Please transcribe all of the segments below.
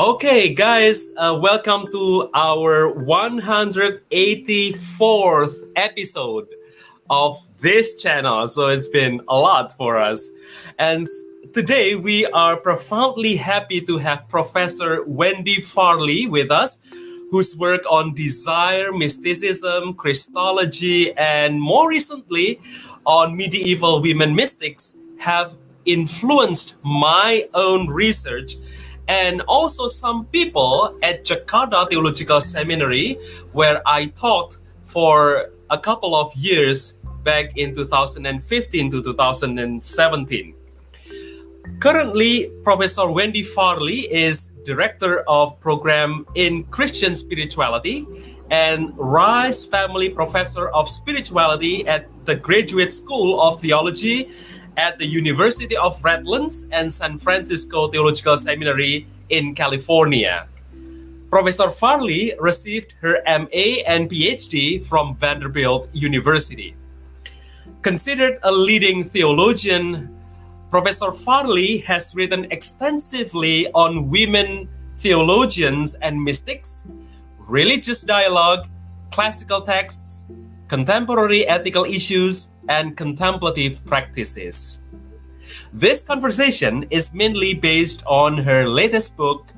Okay, guys, uh, welcome to our 184th episode of this channel. So it's been a lot for us. And today we are profoundly happy to have Professor Wendy Farley with us, whose work on desire, mysticism, Christology, and more recently on medieval women mystics have influenced my own research and also some people at Jakarta Theological Seminary, where I taught for a couple of years back in 2015 to 2017. Currently, Professor Wendy Farley is Director of Program in Christian Spirituality and Rice Family Professor of Spirituality at the Graduate School of Theology at the University of Redlands and San Francisco Theological Seminary in California. Professor Farley received her MA and PhD from Vanderbilt University. Considered a leading theologian, Professor Farley has written extensively on women theologians and mystics, religious dialogue, classical texts, contemporary ethical issues, and contemplative practices. This conversation is mainly based on her latest book,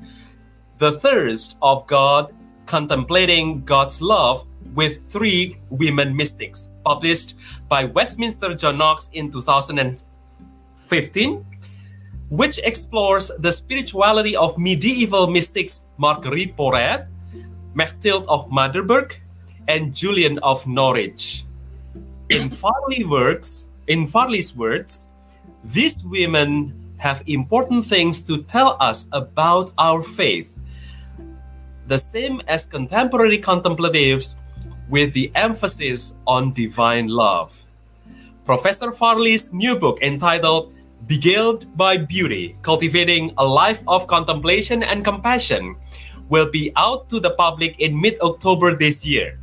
The Thirst of God Contemplating God's Love with Three Women Mystics, published by Westminster John Knox in 2015, which explores the spirituality of medieval mystics Marguerite Porete, Mechtild of Magdeburg, and Julian of Norwich. In Farley words, in Farley's words, these women have important things to tell us about our faith, the same as contemporary contemplatives with the emphasis on divine love. Professor Farley's new book entitled Beguiled by Beauty Cultivating a Life of Contemplation and Compassion will be out to the public in mid October this year.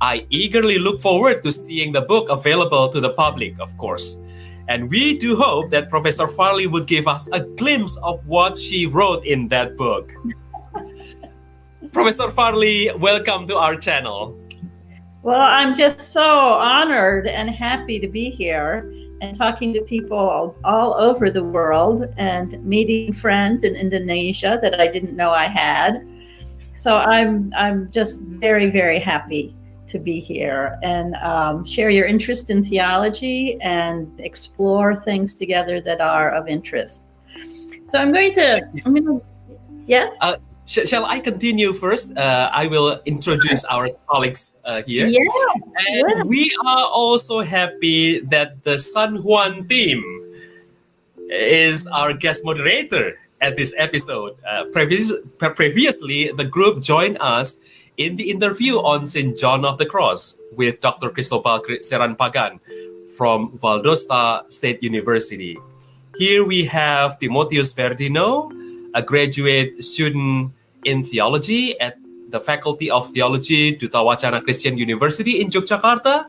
I eagerly look forward to seeing the book available to the public, of course. And we do hope that Professor Farley would give us a glimpse of what she wrote in that book. Professor Farley, welcome to our channel. Well, I'm just so honored and happy to be here and talking to people all, over the world and meeting friends in Indonesia that I didn't know I had. So I'm I'm just very very happy to be here and um, share your interest in theology and explore things together that are of interest. So I'm going to, I'm going to yes? Uh, sh- shall I continue first? Uh, I will introduce our colleagues uh, here. Yeah. And yeah. we are also happy that the San Juan team is our guest moderator at this episode. Uh, previous, previously, the group joined us in the interview on St. John of the Cross with Dr. Cristobal Serrán-Pagán from Valdosta State University. Here we have Timotheus Verdino, a graduate student in theology at the Faculty of Theology Duta Wacana Christian University in Yogyakarta.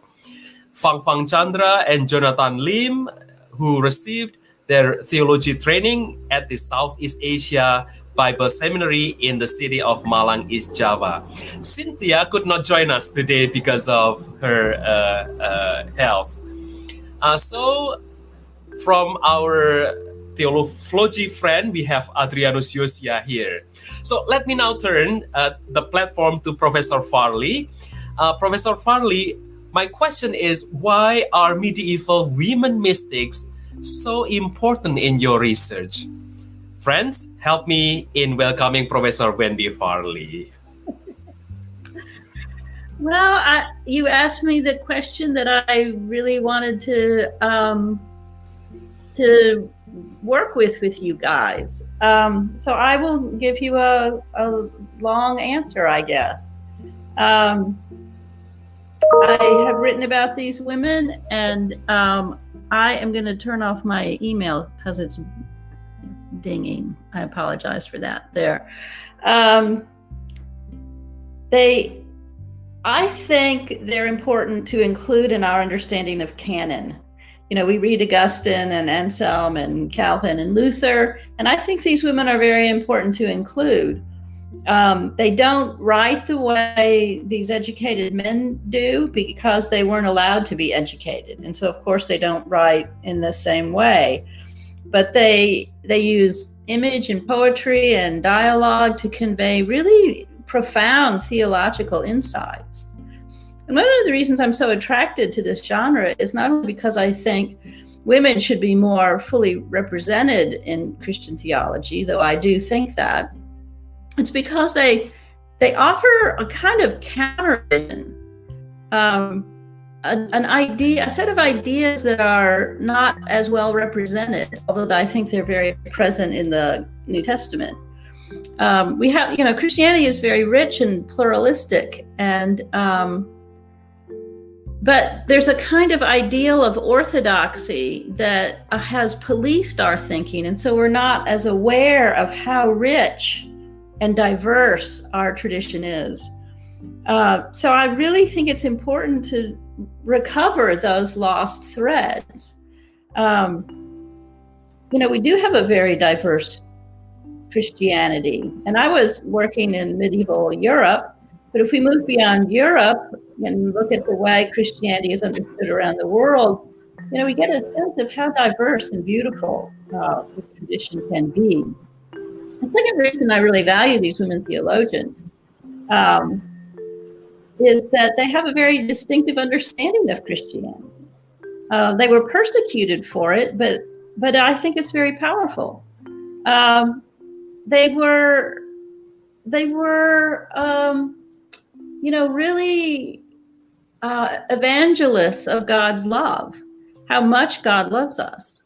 Fang Fang Chandra and Jonathan Lim, who received their theology training at the Southeast Asia Bible Seminary in the city of Malang, East Java. Cynthia could not join us today because of her uh, uh, health. Uh, so, from our theology friend, we have Adrianus Yosia here. So, let me now turn uh, the platform to Professor Farley. Uh, Professor Farley, my question is why are medieval women mystics so important in your research? Friends, help me in welcoming Professor Wendy Farley. Well, I, you asked me the question that I really wanted to um, to work with with you guys. Um, so I will give you a, a long answer, I guess. Um, I have written about these women, and um, I am going to turn off my email because it's dinging. I apologize for that there. Um, they, I think they're important to include in our understanding of canon you know, we read Augustine and Anselm and Calvin and Luther, and I think these women are very important to include. Um, they don't write the way these educated men do because they weren't allowed to be educated, and so of course they don't write in the same way. But they they use image and poetry and dialogue to convey really profound theological insights. And one of the reasons I'm so attracted to this genre is not only because I think women should be more fully represented in Christian theology, though I do think that, it's because they they offer a kind of counter um, an idea, a set of ideas that are not as well represented, although I think they're very present in the New Testament. Um, we have, you know, Christianity is very rich and pluralistic, and um, but there's a kind of ideal of orthodoxy that has policed our thinking, and so we're not as aware of how rich and diverse our tradition is. Uh, so I really think it's important to recover those lost threads. Um, you know, we do have a very diverse Christianity, and I was working in medieval Europe but if we move beyond Europe and look at the way Christianity is understood around the world, you know, we get a sense of how diverse and beautiful uh, this tradition can be. The second reason I really value these women theologians um, is that they have a very distinctive understanding of Christianity. Uh, they were persecuted for it, but but I think it's very powerful. Um, they were they were um, you know, really uh, evangelists of God's love, how much God loves us,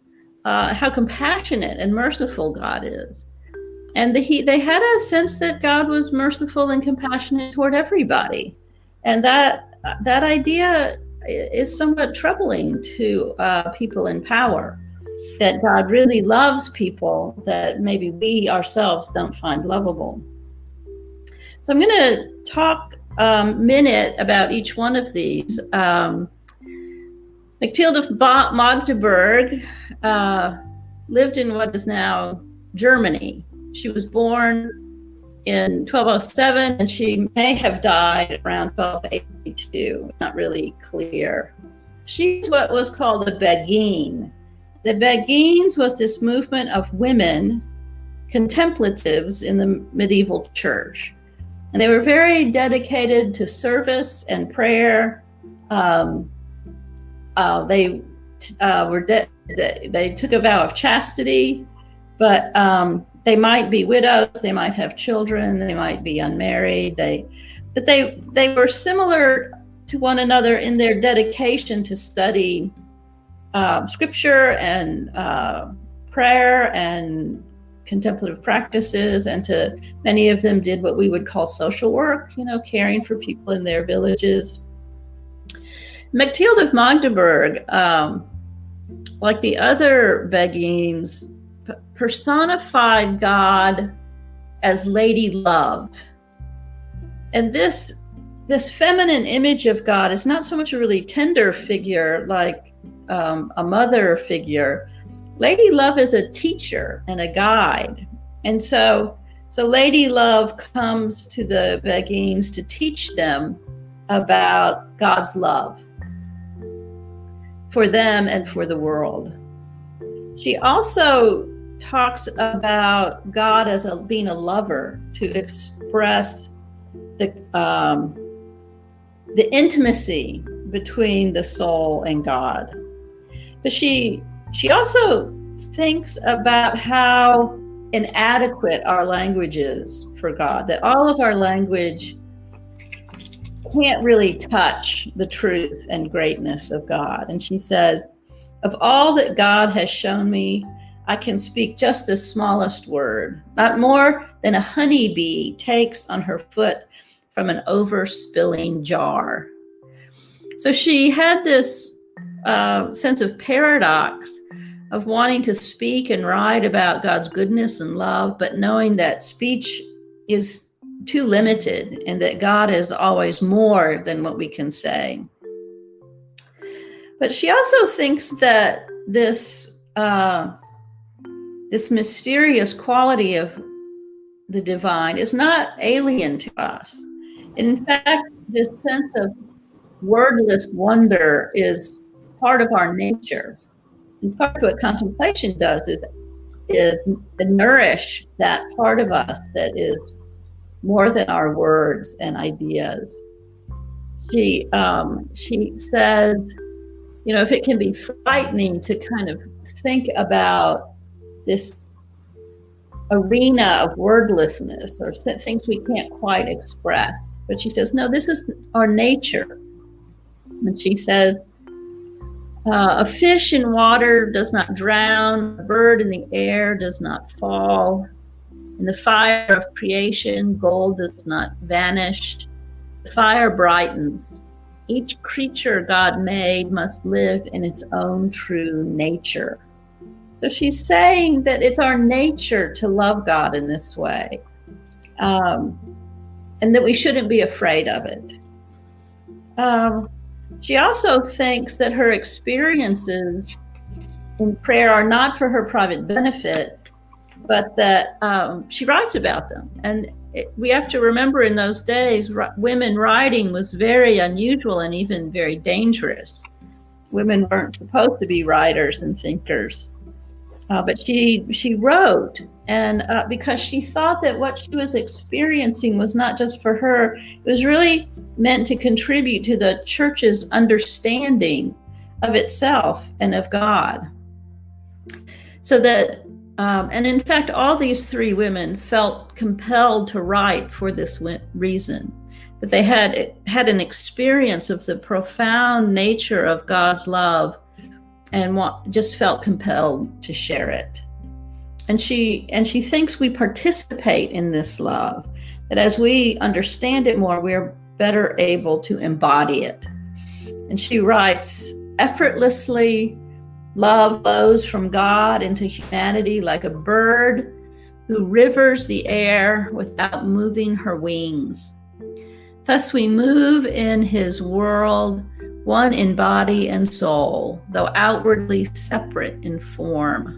uh, how compassionate and merciful God is. And the, he, they had a sense that God was merciful and compassionate toward everybody. And that, that idea is somewhat troubling to uh, people in power that God really loves people that maybe we ourselves don't find lovable. So I'm going to talk um, a minute about each one of these. Um, of Magdeburg uh, lived in what is now Germany. She was born in 1207 and she may have died around 1282. Not really clear. She's what was called a Beguine. The Beguines was this movement of women, contemplatives in the medieval church. And they were very dedicated to service and prayer. Um, uh, they uh, were de- they, they, took a vow of chastity, but um, they might be widows, they might have children, they might be unmarried. They, but they they were similar to one another in their dedication to study uh, scripture and uh, prayer and contemplative practices and to many of them did what we would call social work you know caring for people in their villages Mechtilde of Magdeburg um, like the other Beguines personified God as lady love and this this feminine image of God is not so much a really tender figure like um, a mother figure Lady Love is a teacher and a guide. And so so Lady Love comes to the Beguines to teach them about God's love for them and for the world. She also talks about God as a, being a lover to express the um, the intimacy between the soul and God. But she she also thinks about how inadequate our language is for God, that all of our language can't really touch the truth and greatness of God. And she says, Of all that God has shown me, I can speak just the smallest word, not more than a honeybee takes on her foot from an overspilling jar. So she had this uh, sense of paradox of wanting to speak and write about God's goodness and love, but knowing that speech is too limited and that God is always more than what we can say. but she also thinks that this uh, this mysterious quality of the divine is not alien to us. In fact, this sense of wordless wonder is part of our nature. And part of what contemplation does is is nourish that part of us that is more than our words and ideas. She um, she says, you know, if it can be frightening to kind of think about this arena of wordlessness or things we can't quite express. But she says, no, this is our nature. And she says, uh, a fish in water does not drown, a bird in the air does not fall. In the fire of creation, gold does not vanish. The fire brightens. Each creature God made must live in its own true nature. So she's saying that it's our nature to love God in this way, um, and that we shouldn't be afraid of it. Um, she also thinks that her experiences in prayer are not for her private benefit, but that um, she writes about them. And it, we have to remember in those days, r- women writing was very unusual and even very dangerous. Women weren't supposed to be writers and thinkers. Uh, but she she wrote, and uh, because she thought that what she was experiencing was not just for her, it was really meant to contribute to the church's understanding of itself and of God. So that, um, and in fact, all these three women felt compelled to write for this reason that they had had an experience of the profound nature of God's love and just felt compelled to share it. And she and she thinks we participate in this love. That as we understand it more, we're better able to embody it. And she writes, effortlessly, love flows from God into humanity like a bird who rivers the air without moving her wings. Thus we move in his world one in body and soul, though outwardly separate in form.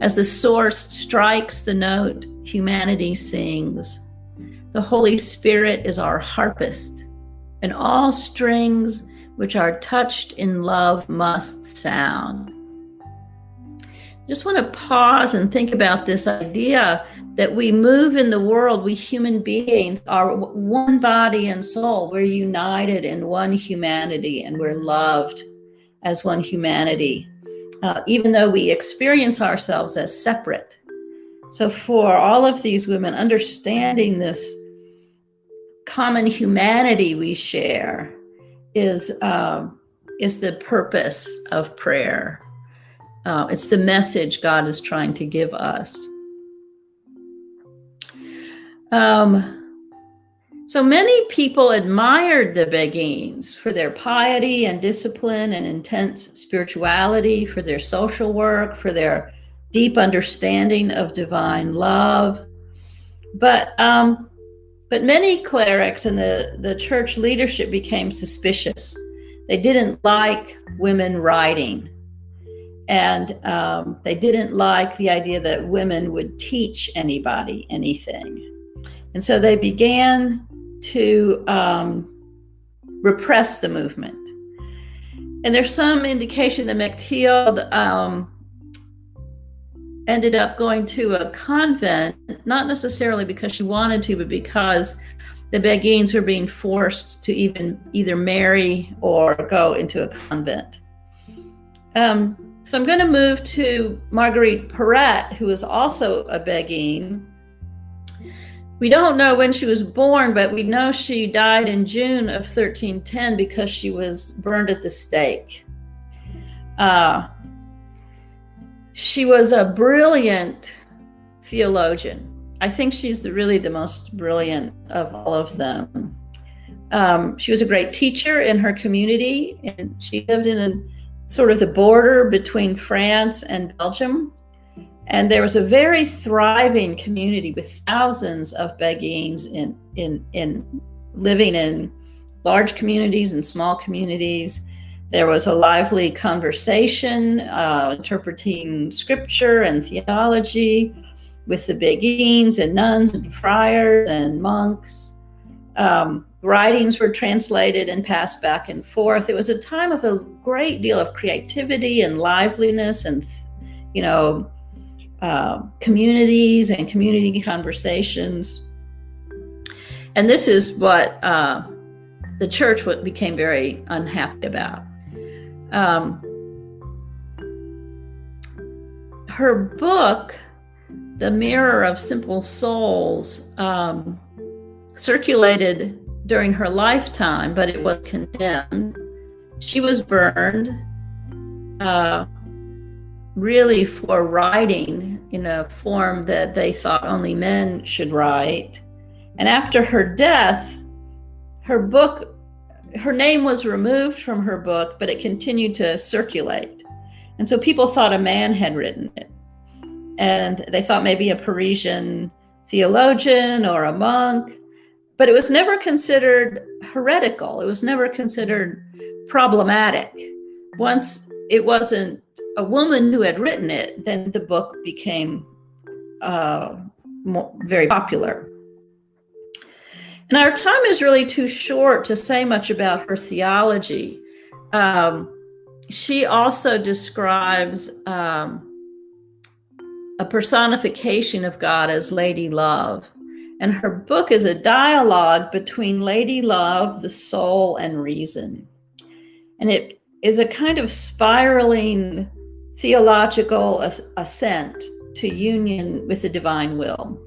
As the source strikes the note, humanity sings. The Holy Spirit is our harpist, and all strings which are touched in love must sound. Just want to pause and think about this idea that we move in the world, we human beings are one body and soul. We're united in one humanity and we're loved as one humanity, uh, even though we experience ourselves as separate. So, for all of these women, understanding this common humanity we share is, uh, is the purpose of prayer. Uh, it's the message God is trying to give us. Um, so many people admired the Beguines for their piety and discipline and intense spirituality, for their social work, for their deep understanding of divine love. But um, but many clerics and the, the church leadership became suspicious. They didn't like women writing. And um, they didn't like the idea that women would teach anybody anything. And so they began to um, repress the movement. And there's some indication that Mechtild um, ended up going to a convent, not necessarily because she wanted to, but because the Beguines were being forced to even either marry or go into a convent. Um, so I'm going to move to Marguerite Porete, who is also a Beguine we don't know when she was born, but we know she died in June of 1310 because she was burned at the stake. Uh, she was a brilliant theologian. I think she's the, really the most brilliant of all of them. Um, she was a great teacher in her community, and she lived in a, sort of the border between France and Belgium. And there was a very thriving community with thousands of Beguines in, in, in living in large communities and small communities. There was a lively conversation, uh, interpreting scripture and theology with the beguines and nuns and friars and monks. Um, writings were translated and passed back and forth. It was a time of a great deal of creativity and liveliness and, you know, uh, communities and community conversations. And this is what uh, the church became very unhappy about. Um, her book, The Mirror of Simple Souls, um, circulated during her lifetime, but it was condemned. She was burned. Uh, really for writing in a form that they thought only men should write. And after her death, her book, her name was removed from her book, but it continued to circulate. And so people thought a man had written it. And they thought maybe a Parisian theologian or a monk, but it was never considered heretical. It was never considered problematic. Once it wasn't a woman who had written it, then the book became uh, more, very popular. And our time is really too short to say much about her theology. Um, she also describes um, a personification of God as Lady Love. And her book is a dialogue between Lady Love, the soul, and reason. And it is a kind of spiraling theological ascent to union with the divine will.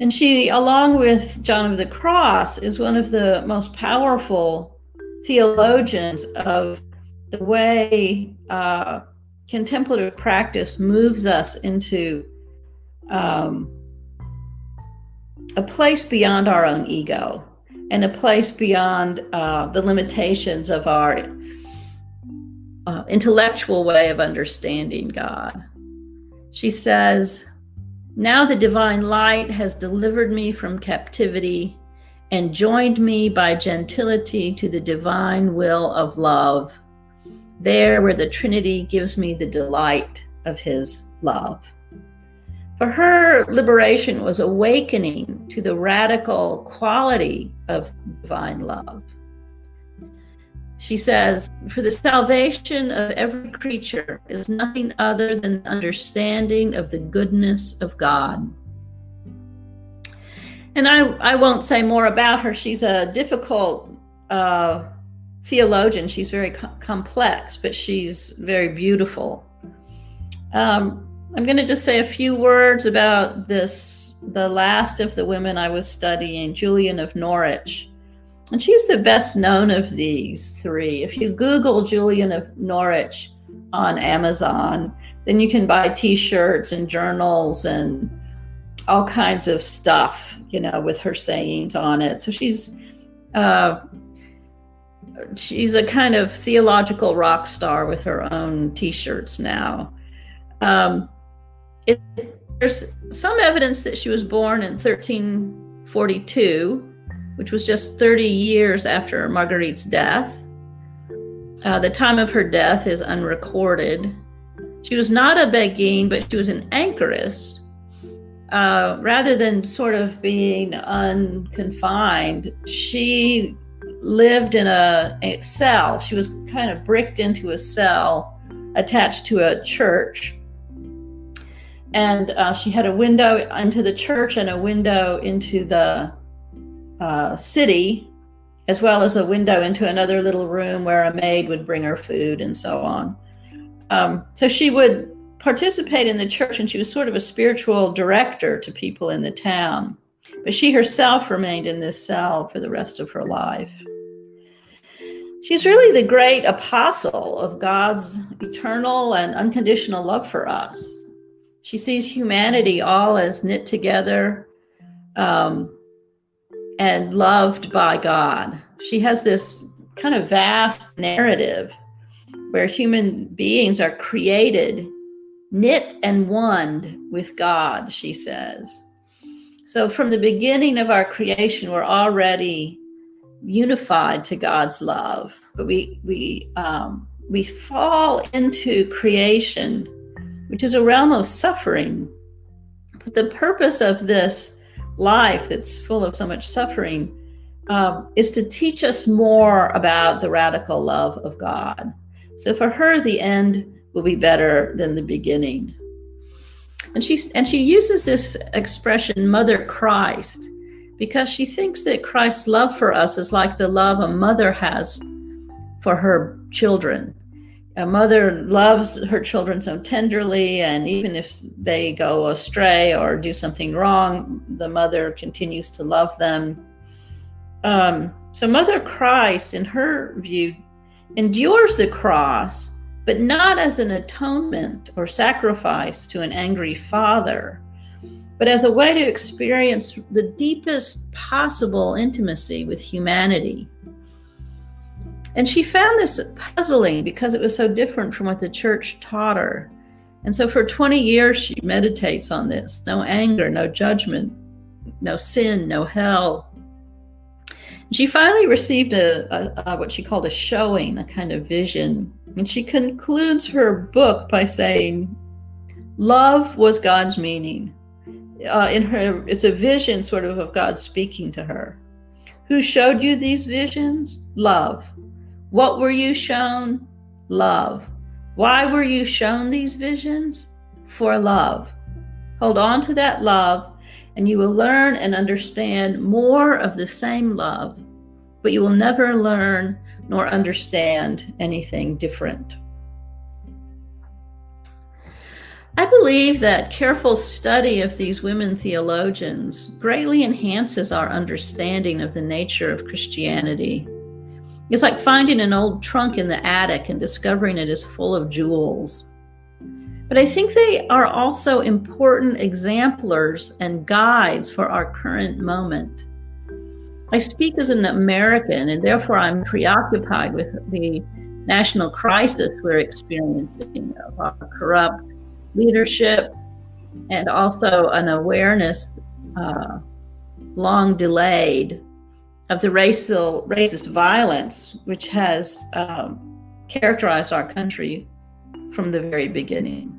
And she, along with John of the Cross, is one of the most powerful theologians of the way uh, contemplative practice moves us into um, a place beyond our own ego and a place beyond uh, the limitations of our uh, intellectual way of understanding God. She says, Now the divine light has delivered me from captivity and joined me by gentility to the divine will of love, there where the Trinity gives me the delight of his love. For her, liberation was awakening to the radical quality of divine love. She says, For the salvation of every creature is nothing other than the understanding of the goodness of God. And I, I won't say more about her. She's a difficult uh, theologian. She's very co- complex, but she's very beautiful. Um, I'm going to just say a few words about this, the last of the women I was studying, Julian of Norwich. And she's the best known of these three. If you Google Julian of Norwich on Amazon, then you can buy t shirts and journals and all kinds of stuff, you know, with her sayings on it. So she's, uh, she's a kind of theological rock star with her own t-shirts now um, it, there's some evidence that she was born in 1342, which was just 30 years after Marguerite's death. Uh, the time of her death is unrecorded. She was not a Beguine, but she was an anchoress. Uh, rather than sort of being unconfined, she lived in a, a cell. She was kind of bricked into a cell attached to a church and uh, she had a window into the church and a window into the uh, city, as well as a window into another little room where a maid would bring her food and so on. Um, so she would participate in the church, and she was sort of a spiritual director to people in the town. But she herself remained in this cell for the rest of her life. She's really the great apostle of God's eternal and unconditional love for us. She sees humanity all as knit together um, and loved by God. She has this kind of vast narrative where human beings are created, knit and one with God, she says. So, from the beginning of our creation, we're already unified to God's love, but we we um, we fall into creation, which is a realm of suffering. But the purpose of this life that's full of so much suffering um, is to teach us more about the radical love of God. So for her, the end will be better than the beginning. And she and she uses this expression, Mother Christ, because she thinks that Christ's love for us is like the love a mother has for her children. A mother loves her children so tenderly, and even if they go astray or do something wrong, the mother continues to love them. Um, so, Mother Christ, in her view, endures the cross, but not as an atonement or sacrifice to an angry father, but as a way to experience the deepest possible intimacy with humanity. And she found this puzzling because it was so different from what the church taught her. And so for 20 years, she meditates on this no anger, no judgment, no sin, no hell. She finally received a, a, a, what she called a showing, a kind of vision. And she concludes her book by saying, Love was God's meaning. Uh, in her, it's a vision sort of of God speaking to her. Who showed you these visions? Love. What were you shown? Love. Why were you shown these visions? For love. Hold on to that love, and you will learn and understand more of the same love, but you will never learn nor understand anything different. I believe that careful study of these women theologians greatly enhances our understanding of the nature of Christianity it's like finding an old trunk in the attic and discovering it is full of jewels. But I think they are also important exemplars and guides for our current moment. I speak as an American, and therefore I'm preoccupied with the national crisis we're experiencing of our corrupt leadership and also an awareness uh, long delayed of the racial racist violence which has um, characterized our country from the very beginning.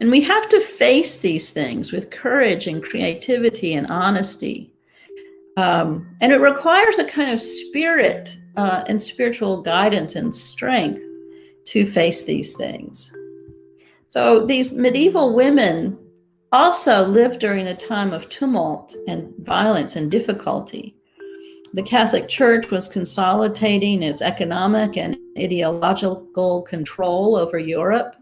And we have to face these things with courage and creativity and honesty. Um, and it requires a kind of spirit uh, and spiritual guidance and strength to face these things. So these medieval women also lived during a time of tumult and violence and difficulty. The Catholic Church was consolidating its economic and ideological control over Europe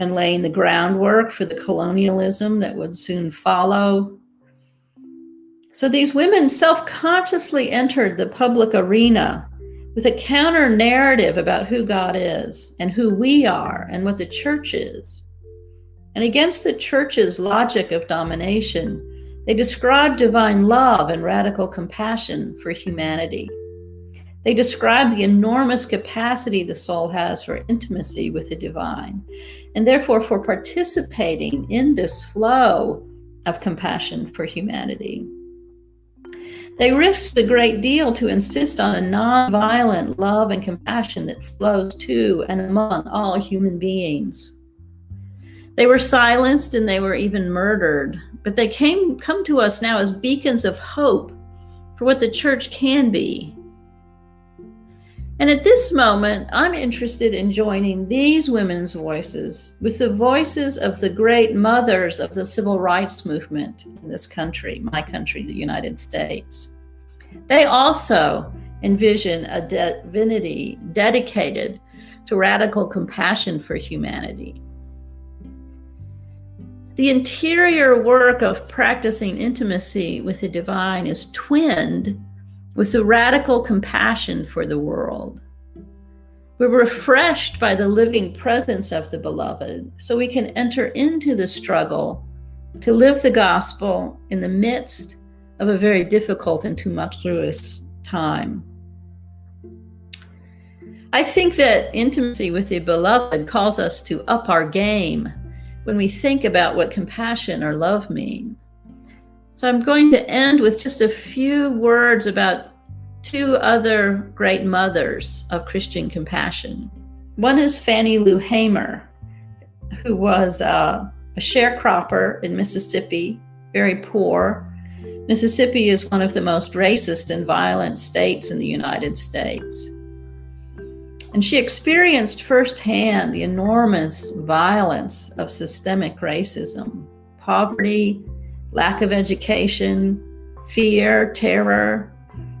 and laying the groundwork for the colonialism that would soon follow. So these women self consciously entered the public arena with a counter narrative about who God is and who we are and what the church is. And against the church's logic of domination, they describe divine love and radical compassion for humanity. They describe the enormous capacity the soul has for intimacy with the divine, and therefore for participating in this flow of compassion for humanity. They risked a great deal to insist on a nonviolent love and compassion that flows to and among all human beings. They were silenced and they were even murdered, but they came come to us now as beacons of hope for what the church can be. And at this moment, I'm interested in joining these women's voices with the voices of the great mothers of the civil rights movement in this country, my country, the United States. They also envision a divinity dedicated to radical compassion for humanity. The interior work of practicing intimacy with the divine is twinned with the radical compassion for the world. We're refreshed by the living presence of the beloved, so we can enter into the struggle to live the gospel in the midst of a very difficult and tumultuous time. I think that intimacy with the beloved calls us to up our game when we think about what compassion or love mean. So I'm going to end with just a few words about two other great mothers of Christian compassion. One is Fannie Lou Hamer, who was uh, a sharecropper in Mississippi, very poor. Mississippi is one of the most racist and violent states in the United States. And she experienced firsthand the enormous violence of systemic racism, poverty, lack of education, fear, terror,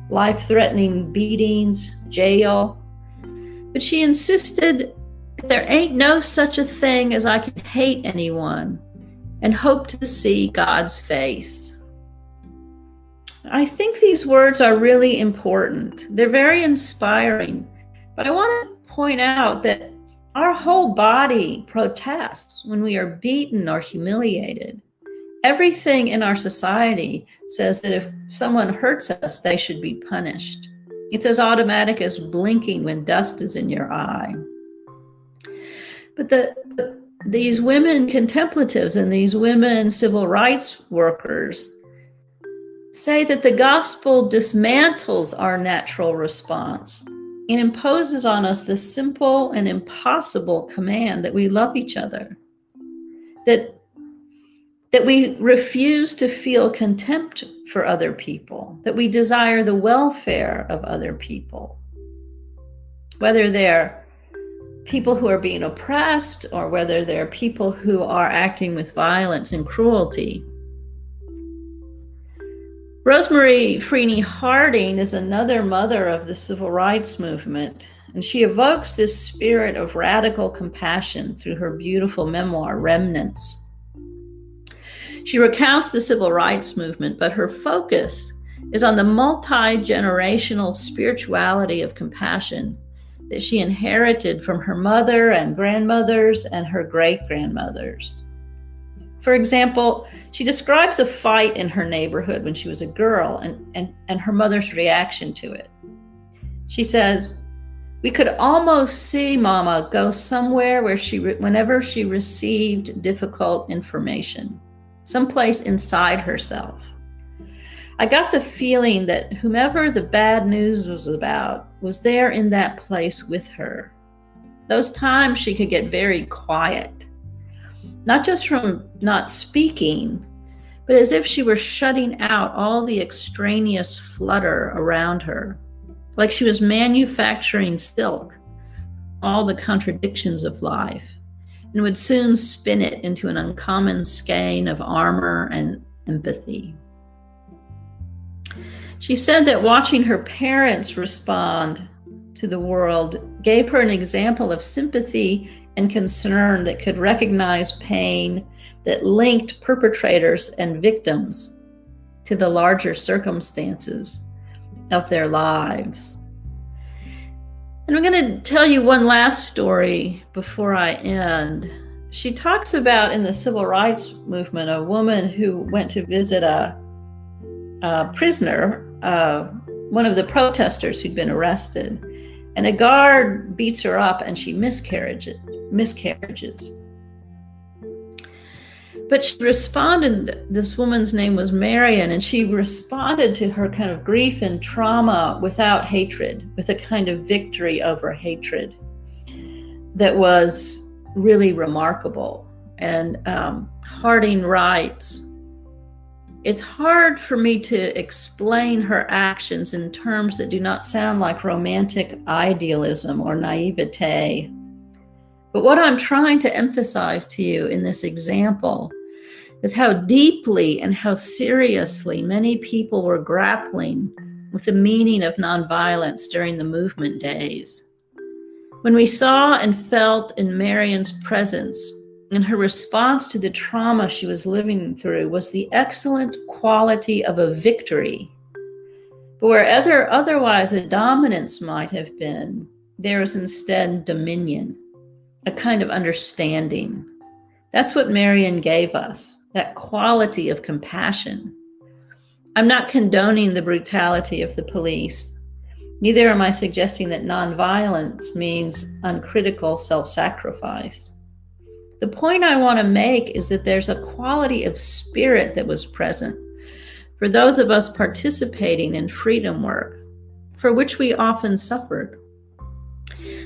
life threatening beatings, jail. But she insisted there ain't no such a thing as I can hate anyone and hope to see God's face. I think these words are really important. They're very inspiring. But I want to point out that our whole body protests when we are beaten or humiliated. Everything in our society says that if someone hurts us, they should be punished. It's as automatic as blinking when dust is in your eye. But the, these women contemplatives and these women civil rights workers say that the gospel dismantles our natural response and imposes on us the simple and impossible command that we love each other. That that we refuse to feel contempt for other people, that we desire the welfare of other people, whether they're people who are being oppressed or whether they're people who are acting with violence and cruelty. Rosemary Freeney Harding is another mother of the civil rights movement, and she evokes this spirit of radical compassion through her beautiful memoir, Remnants. She recounts the civil rights movement, but her focus is on the multi generational spirituality of compassion that she inherited from her mother and grandmothers and her great grandmothers. For example, she describes a fight in her neighborhood when she was a girl and, and, and her mother's reaction to it. She says, We could almost see Mama go somewhere where she, whenever she received difficult information, someplace inside herself. I got the feeling that whomever the bad news was about was there in that place with her. Those times she could get very quiet, not just from not speaking, but as if she were shutting out all the extraneous flutter around her, like she was manufacturing silk, all the contradictions of life, and would soon spin it into an uncommon skein of armor and empathy. She said that watching her parents respond to the world gave her an example of sympathy and concern that could recognize pain that linked perpetrators and victims to the larger circumstances of their lives. And I'm going to tell you one last story before I end. She talks about in the civil rights movement a woman who went to visit a, a prisoner uh, one of the protesters who'd been arrested, and a guard beats her up and she miscarriages. miscarriages. But she responded, this woman's name was Marion, and she responded to her kind of grief and trauma without hatred, with a kind of victory over hatred that was really remarkable. And um, Harding writes, it's hard for me to explain her actions in terms that do not sound like romantic idealism or naivete. But what I'm trying to emphasize to you in this example is how deeply and how seriously many people were grappling with the meaning of nonviolence during the movement days. When we saw and felt in Marion's presence and her response to the trauma she was living through was the excellent quality of a victory. But where other, otherwise a dominance might have been, there is instead dominion, a kind of understanding. That's what Marion gave us, that quality of compassion. I'm not condoning the brutality of the police. Neither am I suggesting that nonviolence means uncritical self sacrifice. The point I want to make is that there's a quality of spirit that was present for those of us participating in freedom work, for which we often suffered.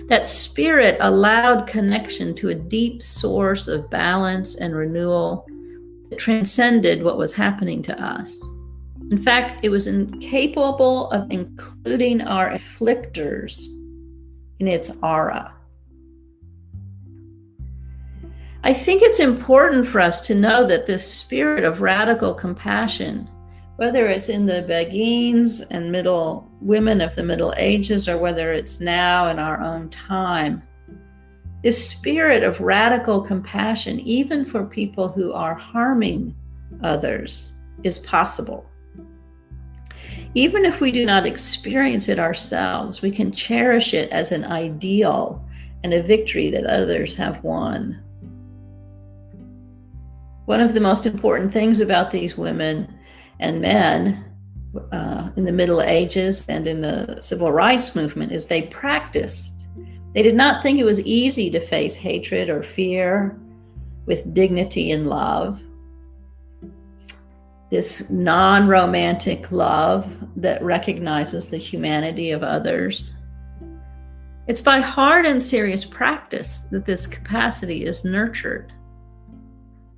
That spirit allowed connection to a deep source of balance and renewal that transcended what was happening to us. In fact, it was incapable of including our afflictors in its aura. I think it's important for us to know that this spirit of radical compassion, whether it's in the Beguines and middle women of the Middle Ages or whether it's now in our own time, this spirit of radical compassion, even for people who are harming others, is possible. Even if we do not experience it ourselves, we can cherish it as an ideal and a victory that others have won. One of the most important things about these women and men uh, in the Middle Ages and in the civil rights movement is they practiced. They did not think it was easy to face hatred or fear with dignity and love. This non romantic love that recognizes the humanity of others. It's by hard and serious practice that this capacity is nurtured.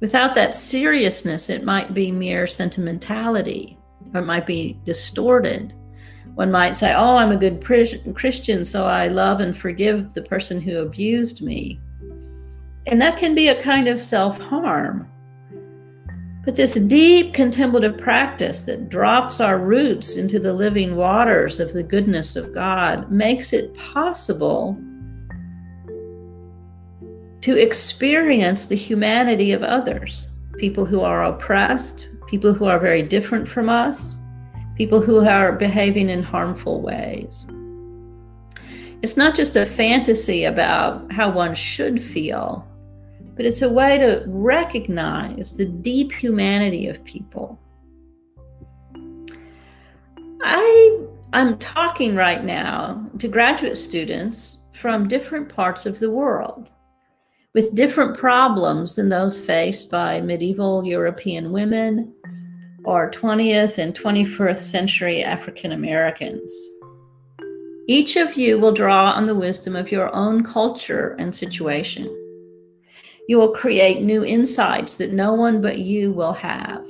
Without that seriousness, it might be mere sentimentality or it might be distorted. One might say, Oh, I'm a good Christian, so I love and forgive the person who abused me. And that can be a kind of self harm. But this deep contemplative practice that drops our roots into the living waters of the goodness of God makes it possible to experience the humanity of others people who are oppressed, people who are very different from us, people who are behaving in harmful ways. It's not just a fantasy about how one should feel, but it's a way to recognize the deep humanity of people. I I'm talking right now to graduate students from different parts of the world with different problems than those faced by medieval European women or 20th and 21st century African Americans. Each of you will draw on the wisdom of your own culture and situation. You will create new insights that no one but you will have.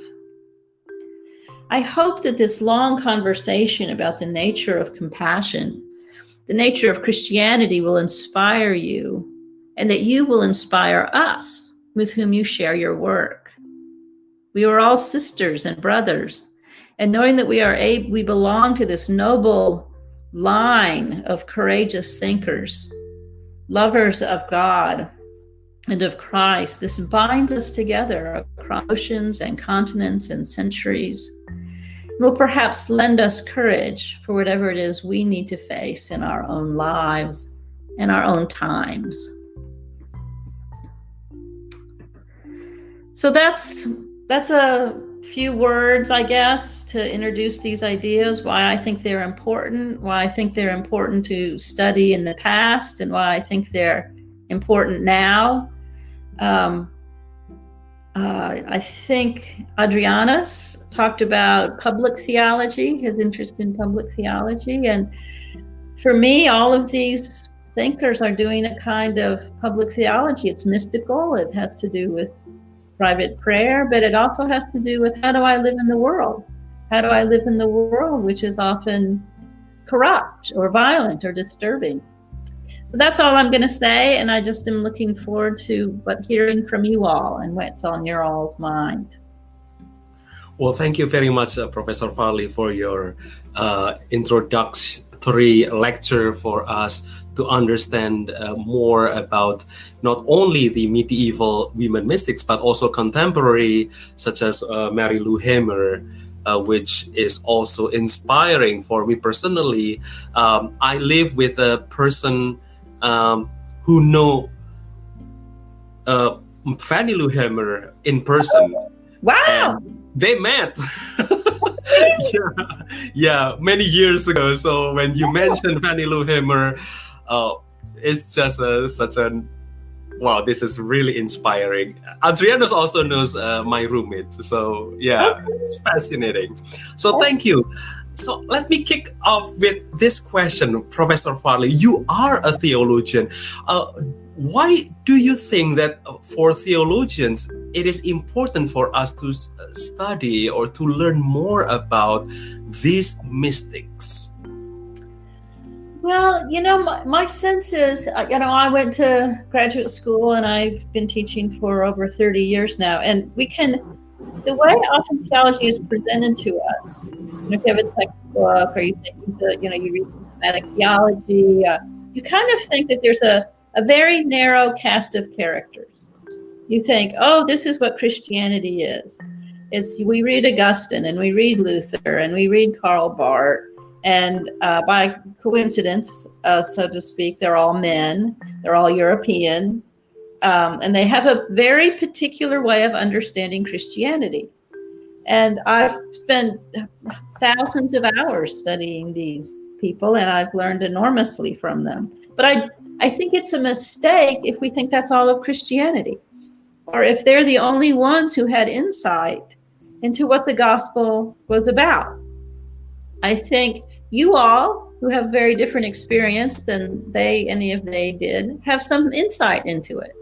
I hope that this long conversation about the nature of compassion, the nature of Christianity, will inspire you and that you will inspire us with whom you share your work. We are all sisters and brothers, and knowing that we are a, we belong to this noble line of courageous thinkers, lovers of God and of Christ, this binds us together across oceans and continents and centuries. Will perhaps lend us courage for whatever it is we need to face in our own lives and our own times. So that's that's a few words, I guess, to introduce these ideas, why I think they're important, why I think they're important to study in the past, and why I think they're important now. Um, uh, I think Adrianus talked about public theology, his interest in public theology. And for me, all of these thinkers are doing a kind of public theology. It's mystical, it has to do with private prayer, but it also has to do with how do I live in the world? How do I live in the world, which is often corrupt or violent or disturbing? So that's all I'm going to say. And I just am looking forward to what hearing from you all and what's on your all's mind. Well, thank you very much, uh, Professor Farley, for your uh, introductory lecture for us to understand uh, more about not only the medieval women mystics, but also contemporary, such as uh, Mary Lou Hamer, uh, which is also inspiring for me personally. Um, I live with a person um, who know uh, Fannie Lou Hamer in person. Wow! they met. yeah, yeah, many years ago. So when you mentioned Fannie Lou Hamer, oh, it's just a, such a wow. This is really inspiring. Adrianus also knows uh, my roommate, so yeah, it's fascinating. So thank you. so let me kick off with this question, Professor Farley. You are a theologian. Uh, why do you think that for theologians it is important for us to study or to learn more about these mystics? Well, you know, my, my, sense is, uh, you know, I went to graduate school and I've been teaching for over 30 years now. And we can, the way often theology is presented to us, you know, if you have a textbook or you, you know, you read systematic theology, uh, you kind of think that there's a, a very narrow cast of characters. You think, oh, this is what Christianity is. It's we read Augustine and we read Luther and we read Karl Barth and uh, by coincidence, uh, so to speak, they're all men, they're all European, um, and they have a very particular way of understanding Christianity. And I've spent thousands of hours studying these people, and I've learned enormously from them. But I, I think it's a mistake if we think that's all of Christianity, or if they're the only ones who had insight into what the gospel was about. I think you all, who have very different experience than they, any of they did, have some insight into it.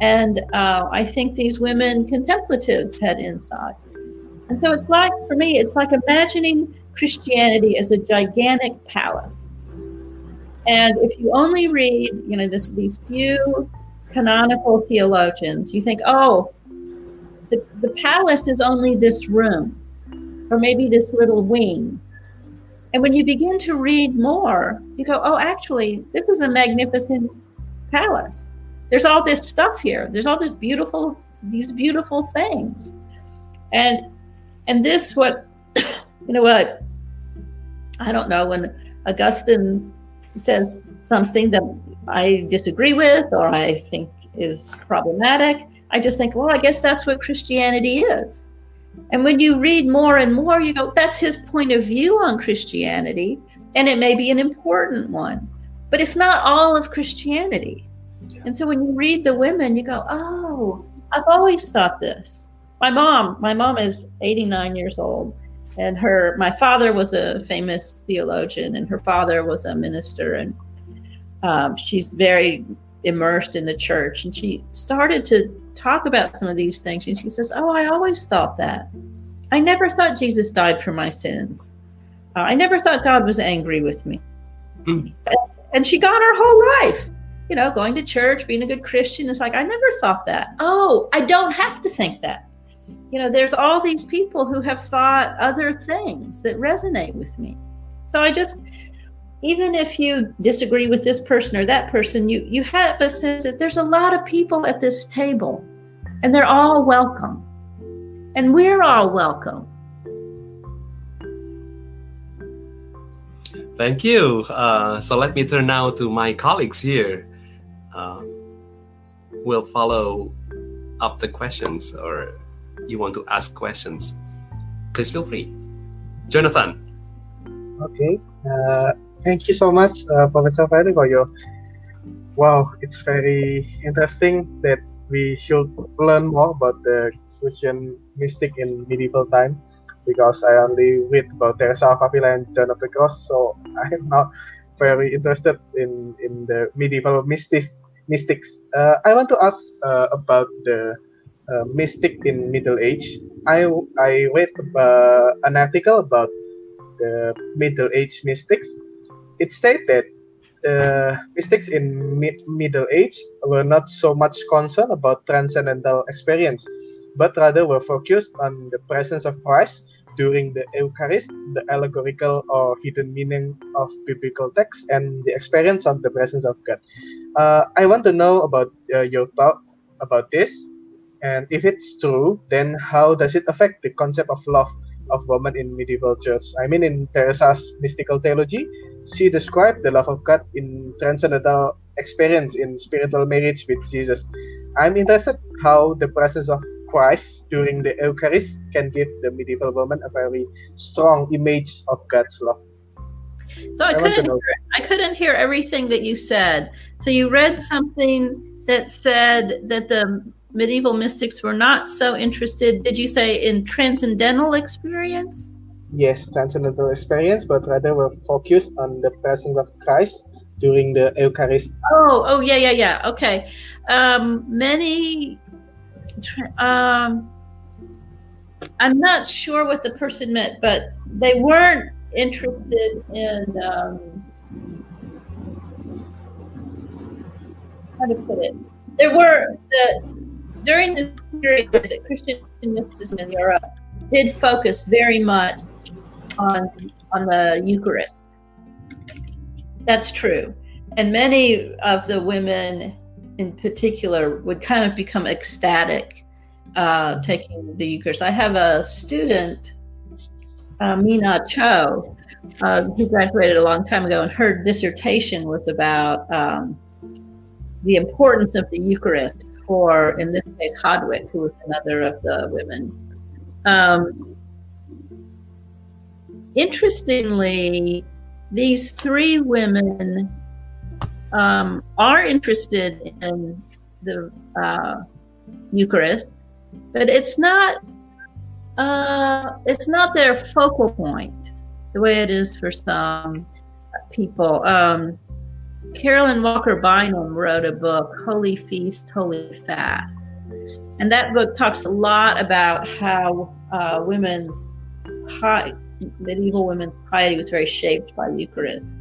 And uh, I think these women contemplatives had insight. And so it's like, for me, it's like imagining Christianity as a gigantic palace. And if you only read, you know, this, these few canonical theologians, you think, oh, the, the palace is only this room, or maybe this little wing, and when you begin to read more, you go, oh, actually, this is a magnificent palace. There's all this stuff here. There's all this beautiful, these beautiful things. And and this what you know what I don't know when Augustine says something that I disagree with or I think is problematic, I just think, well, I guess that's what Christianity is. And when you read more and more, you go, that's his point of view on Christianity. And it may be an important one, but it's not all of Christianity. Yeah. And so when you read the women, you go, oh, I've always thought this. My mom, my mom is 89 years old. And her, my father was a famous theologian, and her father was a minister, and um, she's very immersed in the church. And she started to talk about some of these things. And she says, Oh, I always thought that. I never thought Jesus died for my sins. Uh, I never thought God was angry with me. Mm. And she got her whole life, you know, going to church, being a good Christian. It's like, I never thought that. Oh, I don't have to think that. You know, there's all these people who have thought other things that resonate with me. So I just, even if you disagree with this person or that person, you you have a sense that there's a lot of people at this table, and they're all welcome, and we're all welcome. Thank you. Uh, so let me turn now to my colleagues here. Uh, we'll follow up the questions, or you want to ask questions, please feel free. Jonathan. Okay. Uh, thank you so much, uh, Professor Ferry, for your. Wow, it's very interesting that we should learn more about the Christian mystic in medieval time because I only read about Teresa of Avila and John of the Cross, so I'm not very interested in in the medieval mystics. Mystics. Uh, I want to ask uh, about the uh, mystic in Middle Age. I I read uh, an article about the Middle Age mystics, it stated uh, mystics in mi- Middle Age were not so much concerned about transcendental experience, but rather were focused on the presence of Christ during the Eucharist, the allegorical or hidden meaning of biblical texts, and the experience of the presence of God. Uh, I want to know about uh, your thought about this, and if it's true, then how does it affect the concept of love of woman in medieval church? I mean, in Teresa's mystical theology, she described the love of God in transcendental experience in spiritual marriage with Jesus. I'm interested how the presence of Christ during the Eucharist can give the medieval woman a very strong image of God's love. So I, I couldn't hear, I couldn't hear everything that you said. So you read something that said that the medieval mystics were not so interested, did you say in transcendental experience? Yes, transcendental experience, but rather were focused on the presence of Christ during the Eucharist. Oh, oh yeah, yeah, yeah. Okay. Um, many. Um, I'm not sure what the person meant, but they weren't interested in. Um, how to put it? There were the during the period Christian mysticism in Europe did focus very much on on the Eucharist. That's true. And many of the women in particular would kind of become ecstatic uh, taking the Eucharist. I have a student, uh, Mina Cho, uh, who graduated a long time ago, and her dissertation was about um, the importance of the Eucharist for, in this case, Hadewijch, who was another of the women. Um, interestingly, these three women um, are interested in the uh, Eucharist, but it's not uh, it's not their focal point the way it is for some people. Um, Carolyn Walker Bynum wrote a book, Holy Feast, Holy Fast. And that book talks a lot about how uh, women's medieval women's piety was very shaped by the Eucharist.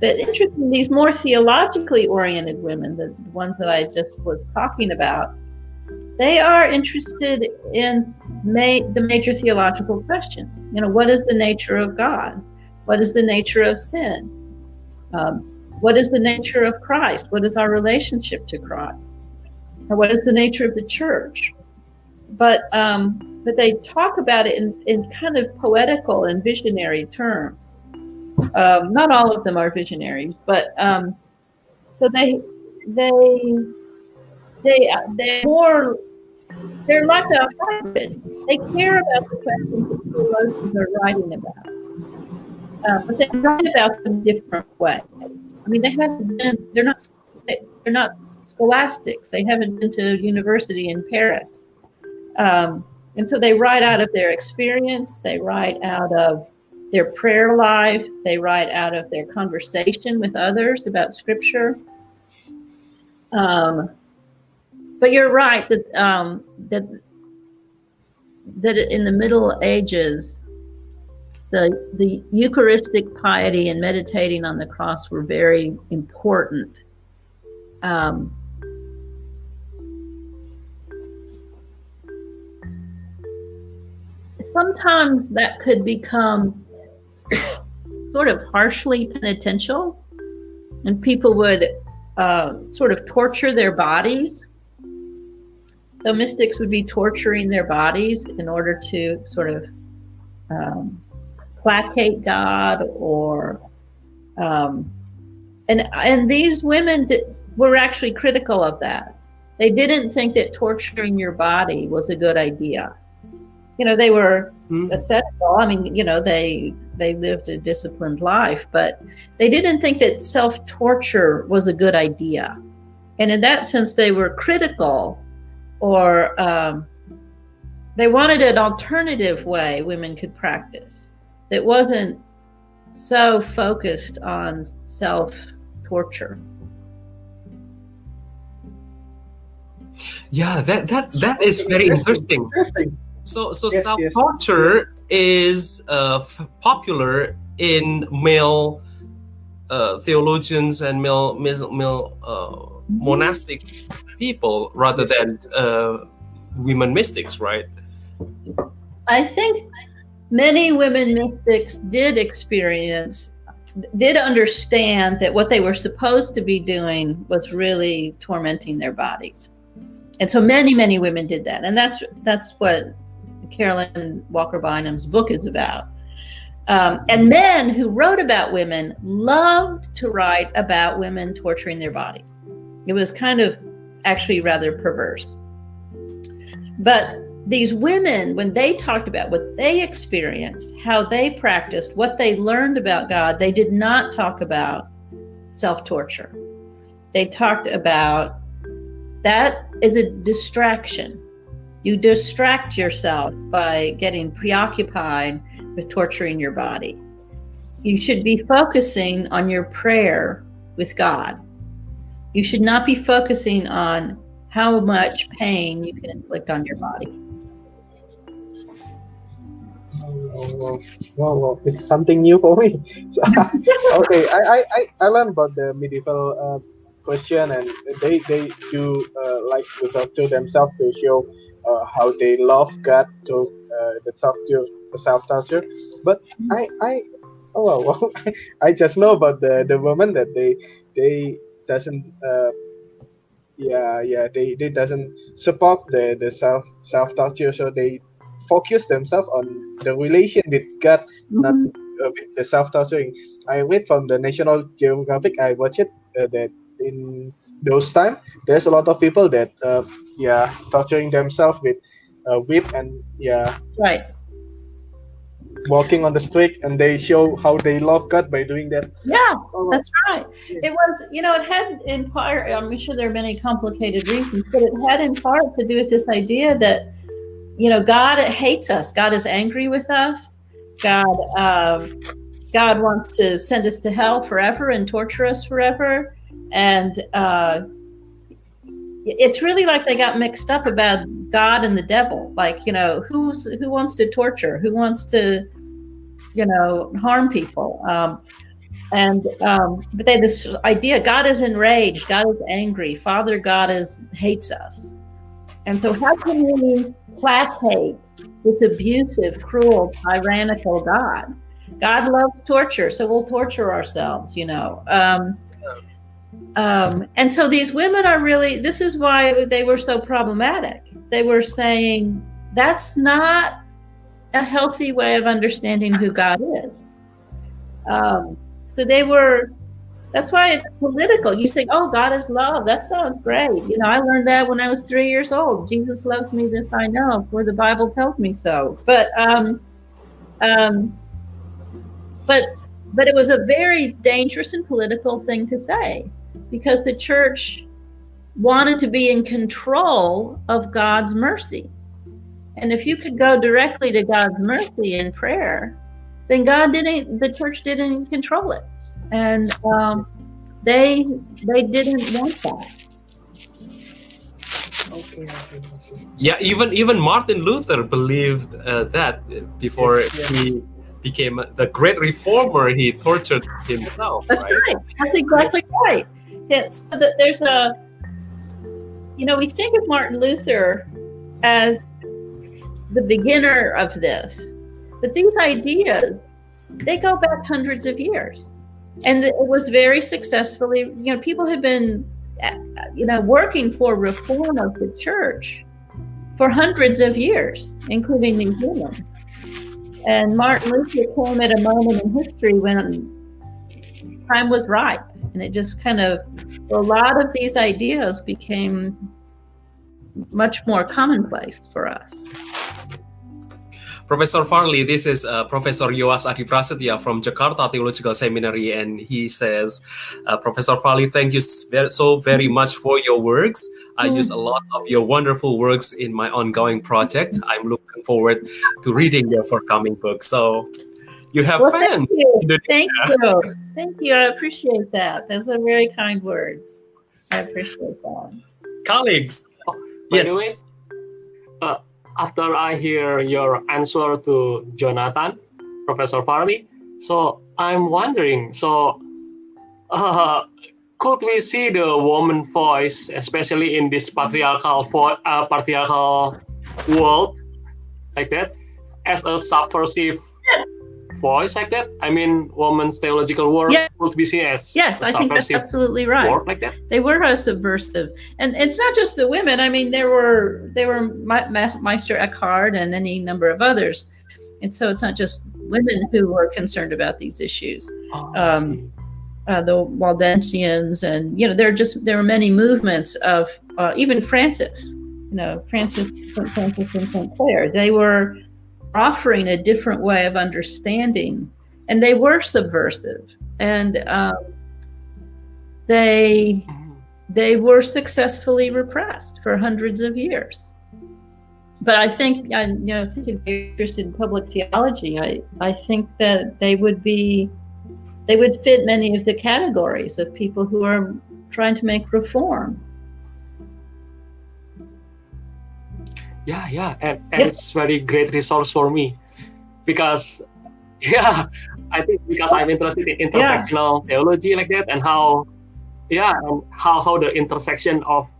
But interesting, these more theologically oriented women, the, the ones that I just was talking about, they are interested in ma- the major theological questions. You know, what is the nature of God? What is the nature of sin? Um, what is the nature of Christ? What is our relationship to Christ? What is the nature of the church? But um, but they talk about it in, in kind of poetical and visionary terms. Um, not all of them are visionaries, but um, so they they they they're more they're like a hybrid. They care about the questions that theologians are writing about uh, but they write about them different ways. I mean, they haven't been, they're not, they're not scholastics. They haven't been to university in Paris. Um, and so they write out of their experience. They write out of their prayer life. They write out of their conversation with others about scripture. Um, but you're right that um, that that in the Middle Ages, the the Eucharistic piety and meditating on the cross were very important. Um, sometimes that could become sort of harshly penitential, and people would uh, sort of torture their bodies. So mystics would be torturing their bodies in order to sort of um, placate God or um, and and these women did, were actually critical of that. They didn't think that torturing your body was a good idea. You know, they were mm-hmm. ascetical. I mean, you know, they they lived a disciplined life, but they didn't think that self torture was a good idea. And in that sense, they were critical, or um, they wanted an alternative way women could practice that wasn't so focused on self torture. Yeah, that that that is very interesting. So so yes, self torture yes. is uh, popular in male uh, theologians and male male, male uh, monastic people rather than uh, women mystics, right? I think many women mystics did experience did understand that what they were supposed to be doing was really tormenting their bodies and so many many women did that and that's that's what carolyn walker bynum's book is about um, and men who wrote about women loved to write about women torturing their bodies it was kind of actually rather perverse but these women, when they talked about what they experienced, how they practiced, what they learned about God, they did not talk about self torture. They talked about that is a distraction. You distract yourself by getting preoccupied with torturing your body. You should be focusing on your prayer with God. You should not be focusing on how much pain you can inflict on your body. Oh, wow, wow, it's something new for me. So, okay, I, I, I learned about the medieval uh, question, and they they do uh, like to talk to themselves to show how they love God to uh, the talk to the self torture. But I I oh well, I just know about the the woman that they they doesn't uh, yeah yeah they they doesn't support the the self self torture so they focus themselves on the relation with God, mm-hmm. not uh, with the self torturing. I read from the National Geographic. I watched it uh, that in those time there's a lot of people that uh, yeah torturing themselves with a whip and yeah right walking on the street and they show how they love God by doing that. Yeah, that's right. It was, you know, it had in part, I'm sure there are many complicated reasons, but it had in part to do with this idea that you know, God hates us. God is angry with us. God, um, God wants to send us to hell forever and torture us forever. And uh, it's really like they got mixed up about God and the devil. Like, you know, who's who wants to torture? Who wants to, you know, harm people? Um, and um, but they this idea God is enraged, God is angry, Father God is hates us. And so how can we placate this abusive, cruel, tyrannical God. God loves torture, so we'll torture ourselves, you know. Um, um, and so these women are really, this is why they were so problematic. They were saying that's not a healthy way of understanding who God is. Um, so they were that's why it's political. You say, "Oh, God is love." That sounds great. You know, I learned that when I was three years old. Jesus loves me. This I know, for the Bible tells me so. But, um, um, but, but it was a very dangerous and political thing to say, because the church wanted to be in control of God's mercy. And if you could go directly to God's mercy in prayer, then God didn't. The church didn't control it and um, they they didn't want that. Okay, Yeah, even even Martin Luther believed uh, that before yes, yes. he became the great reformer. He tortured himself. That's right. right. That's exactly right. It's, there's a, you know, we think of Martin Luther as the beginner of this, but these ideas they go back hundreds of years. And it was very successfully you know people have been you know working for reform of the church for hundreds of years including these women and martin luther came at a moment in history when time was ripe and it just kind of a lot of these ideas became much more commonplace for us Professor Farley, this is uh, Professor Joas Adiprasetya from Jakarta Theological Seminary, and he says, uh, Professor Farley, thank you so very much for your works. I use a lot of your wonderful works in my ongoing project. I'm looking forward to reading your forthcoming book. So you have well, fans. Thank you. Thank you. Thank you. I appreciate that. Those are very kind words. I appreciate that. Colleagues. Oh, yes. Way, uh, after I hear your answer to Jonathan, Professor Farley, so I'm wondering, so uh, could we see the woman voice, especially in this patriarchal vo- uh, patriarchal world, like that, as a subversive voice like that? I mean, woman's theological work yeah. would be seen as yes, I think that's absolutely right. like that. They were a subversive, and it's not just the women. I mean, there were there were Meister Eckhart and any number of others, and so it's not just women who were concerned about these issues. Oh, um, uh, the Waldensians, and you know, there are just there are many movements of uh, even Francis. You know, Francis, Francis and Saint Clare. They were offering a different way of understanding, and they were subversive, and um, they they were successfully repressed for hundreds of years. but I think I you know think if you're interested in public theology, I I think that they would be they would fit many of the categories of people who are trying to make reform. Yeah, yeah, and, and it's very great resource for me because yeah, I think because I'm interested in intersectional yeah. theology like that and how yeah and how how the intersection of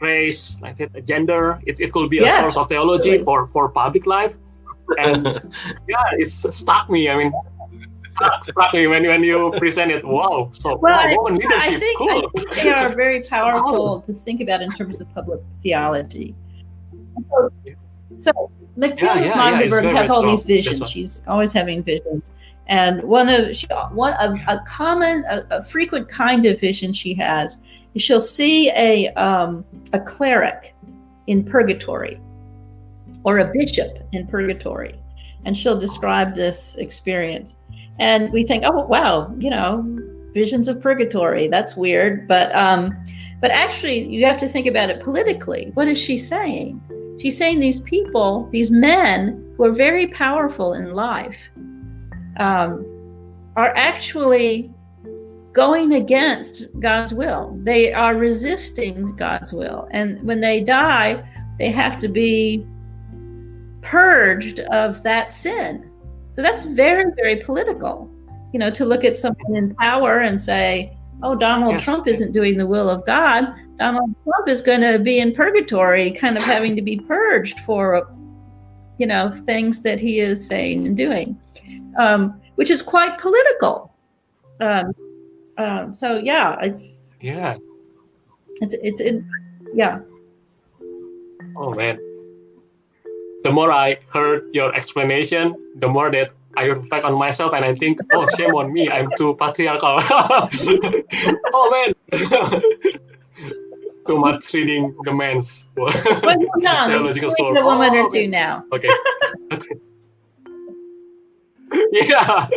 race, like said, gender, it, it could be a source of theology really. for for public life. And yeah, it's stuck me. I mean, struck me when, when you present it. Wow. So well, wow, woman leadership. I think, cool. I think they are very powerful awesome. to think about in terms of public theology. So, so Matilda yeah, yeah, yeah, has all these visions. She's always having visions. And one of she, one a, a common, a, a, frequent kind of vision she has is she'll see a um, a cleric in purgatory, or a bishop in purgatory, and she'll describe this experience. And we think, oh wow, you know, visions of purgatory. That's weird, but um, but actually, you have to think about it politically. What is she saying? She's saying these people, these men who are very powerful in life, um, are actually going against God's will. They are resisting God's will. And when they die, they have to be purged of that sin. So that's very, very political. You know, to look at someone in power and say, oh, Donald yes. Trump isn't doing the will of God. Donald Trump is going to be in purgatory, kind of having to be purged for, you know, things that he is saying and doing, um, which is quite political. Um, um, so yeah, it's yeah, it's it's it, yeah. Oh man, the more I heard your explanation, the more that I reflect on myself and I think, oh, shame on me, I'm too patriarchal. oh man, too much reading the men's well, no, theological soul. A woman oh, or two now. Okay. yeah,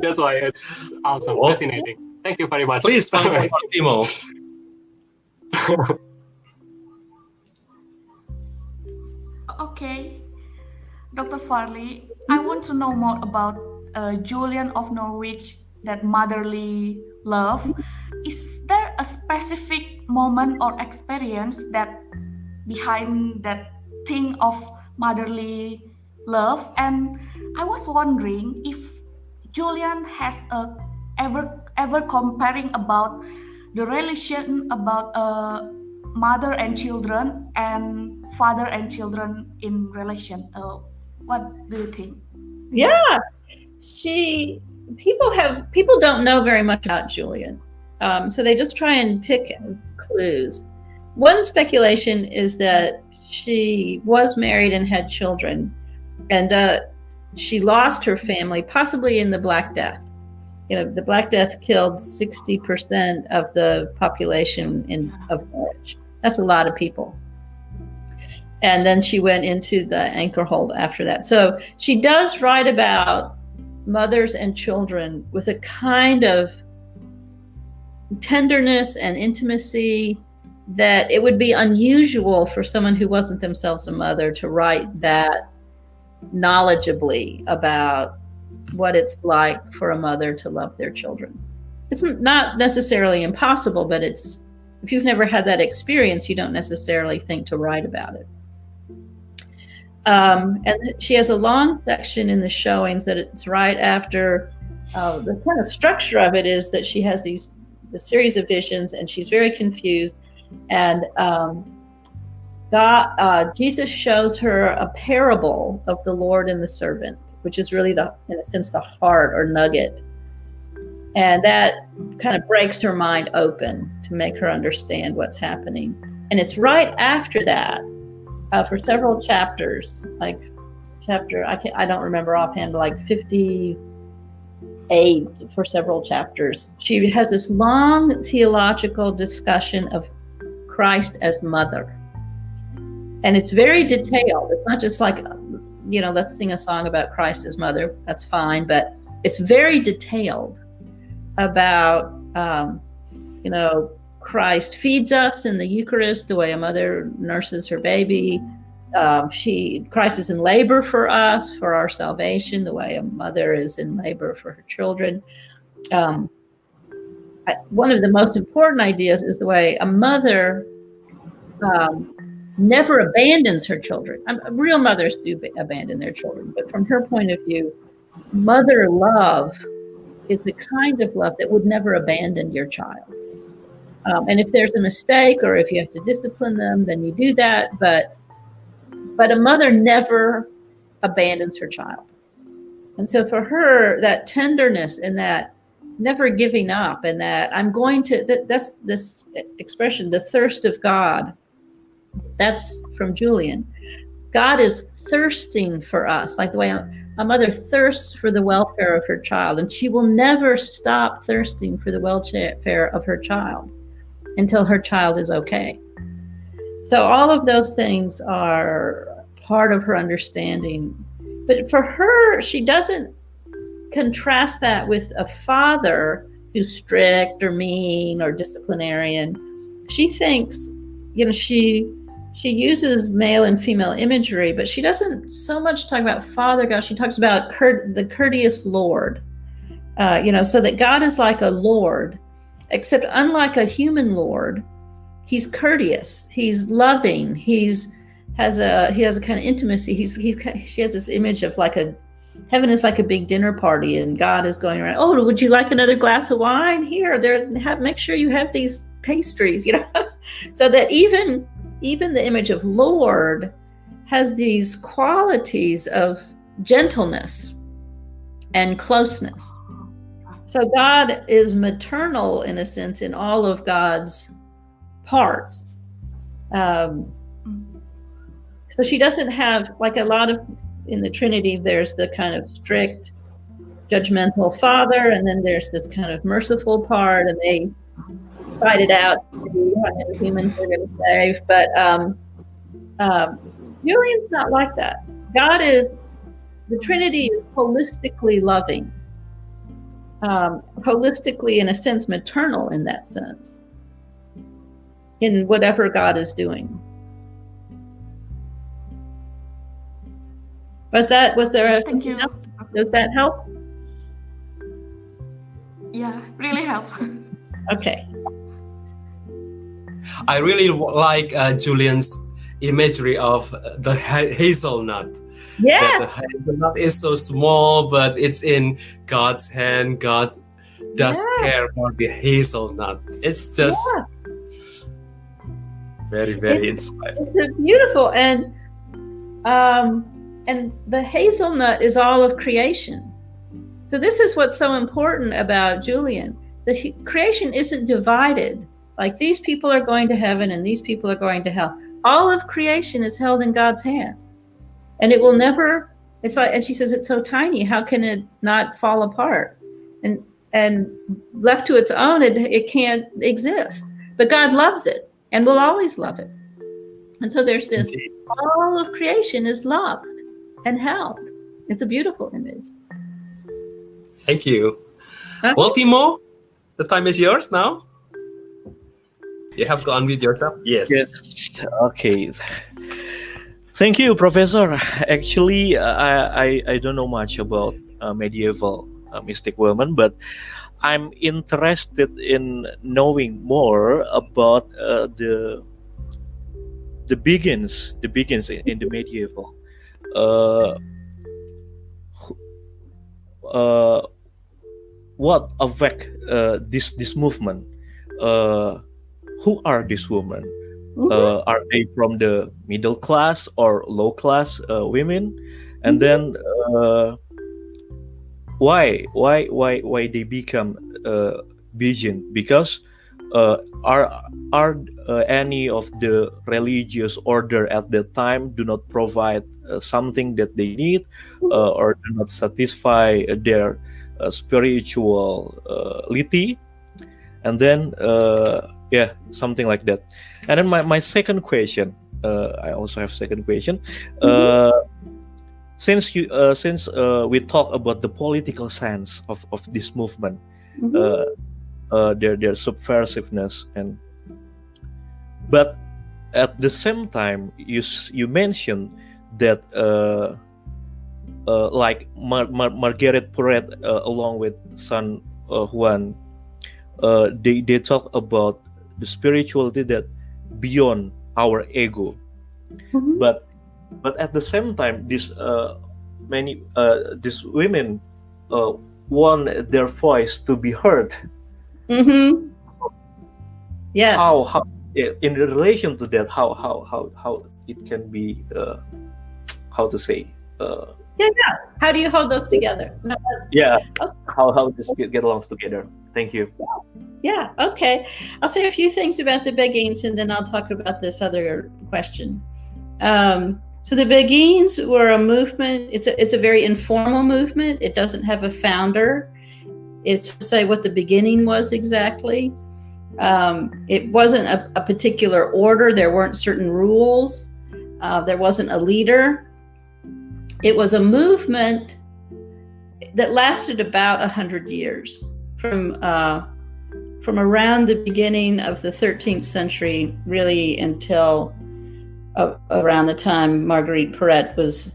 that's why it's awesome, well, fascinating. Thank you very much. Please, Timo. okay. Dr. Farley, I want to know more about uh, Julian of Norwich, that motherly love. Is there a specific moment or experience that behind that thing of motherly love? And I was wondering if Julian has a ever ever comparing about the relation about uh, mother and children and father and children in relation. Uh, what do you think? Yeah, she. People have people don't know very much about Julian, um, so they just try and pick clues. One speculation is that she was married and had children, and uh, she lost her family, possibly in the Black Death. You know, the Black Death killed sixty percent of the population in of Norwich. That's a lot of people and then she went into the anchor hold after that. So she does write about mothers and children with a kind of tenderness and intimacy that it would be unusual for someone who wasn't themselves a mother to write that knowledgeably about what it's like for a mother to love their children. It's not necessarily impossible, but it's if you've never had that experience, you don't necessarily think to write about it. Um, and she has a long section in the showings that it's right after uh, the kind of structure of it is that she has these the series of visions and she's very confused and um, God, uh, Jesus shows her a parable of the Lord and the servant, which is really the, in a sense, the heart or nugget. And that kind of breaks her mind open to make her understand what's happening. And it's right after that uh, for several chapters, like chapter I can not I don't remember offhand, but like fifty eight for several chapters. She has this long theological discussion of Christ as mother. And it's very detailed. It's not just like, you know, let's sing a song about Christ as mother. That's fine. But it's very detailed about, um, you know, Christ feeds us in the Eucharist the way a mother nurses her baby. Um, she Christ is in labor for us for our salvation, the way a mother is in labor for her children. Um, I, one of the most important ideas is the way a mother um, never abandons her children. Um, real mothers do abandon their children, but from her point of view, mother love is the kind of love that would never abandon your child. Um, and if there's a mistake or if you have to discipline them, then you do that. But but a mother never abandons her child. And so for her, that tenderness and that never giving up and that I'm going to that, that's this expression, the thirst of God. That's from Julian. God is thirsting for us, like the way a, a mother thirsts for the welfare of her child, and she will never stop thirsting for the welfare of her child until her child is okay. So all of those things are part of her understanding. But for her, she doesn't contrast that with a father who's strict or mean or disciplinarian. She thinks, you know, she she uses male and female imagery, but she doesn't so much talk about Father God. She talks about curt- the courteous Lord. Uh, you know, so that God is like a Lord, except unlike a human Lord, he's courteous, he's loving, he's has a he has a kind of intimacy. He's he's she has this image of like a heaven is like a big dinner party and God is going around. Oh, would you like another glass of wine? Here, there. Have make sure you have these pastries. You know, so that even even the image of Lord has these qualities of gentleness and closeness. So God is maternal in a sense in all of God's parts. Um, so she doesn't have like a lot of in the Trinity. There's the kind of strict, judgmental Father, and then there's this kind of merciful part, and they fight it out. The humans are going to save, but um, um, Julian's not like that. God is the Trinity is holistically loving, um, holistically, in a sense, maternal in that sense, in whatever God is doing. Was that was there? A, Thank you. Else? Does that help? Yeah, really helps. okay. I really like uh, Julian's imagery of the hazelnut. Yeah. the hazelnut is so small, but it's in God's hand. God does yeah. care for the hazelnut. It's just yeah. Very, very it's, inspiring. It's beautiful. And um, and the hazelnut is all of creation. So this is what's so important about Julian. The creation isn't divided like these people are going to heaven and these people are going to hell. All of creation is held in God's hand. And it will never it's like and she says it's so tiny, how can it not fall apart? And and left to its own it, it can't exist. But God loves it and will always love it. And so there's this all of creation is loved and held. It's a beautiful image. Thank you. Huh? Well, Timo, the time is yours now. You have to unmute yourself. Yes. Yes. Okay. Thank you, Professor. Actually, uh, I, I, I don't know much about uh, medieval uh, mystic women, but I'm interested in knowing more about uh, the the Beguines the Beguines in, in the medieval. Uh, uh, what affect uh, this this movement? Uh, who are these women? Uh, are they from the middle class or low class uh, women? And mm-hmm. then uh, why why why why they become uh? Because uh, are are uh, any of the religious order at that time do not provide uh, something that they need uh, or do not satisfy their uh, spirituality and then yeah something like that and then my, my second question uh, i also have second question uh, mm-hmm. Since you uh, since uh, we talk about the political sense of, of this movement mm-hmm. Uh, uh, their their subversiveness and but at the same time, you you mentioned that uh, uh, like Mar Mar Margaret Porete, uh, along with San uh, Juan, uh, they they talk about the spirituality that beyond our ego, Mhm. but but at the same time, these uh, many these women want their voice to be heard. Mm-hmm. Yes. How how in relation to that, how how how how it can be how to say yeah, yeah. How do you hold those together? No, yeah Okay. how how this get, get along together thank you yeah, okay. I'll say a few things about the Beguines and then I'll talk about this other question. Um, so the Beguines were a movement. It's a it's a very informal movement. It doesn't have a founder. It's say what the beginning was exactly. Um, it wasn't a, a particular order. There weren't certain rules. Uh, there wasn't a leader. It was a movement that lasted about a hundred years from uh, from around the beginning of the 13th century, really until uh, around the time Marguerite Porete was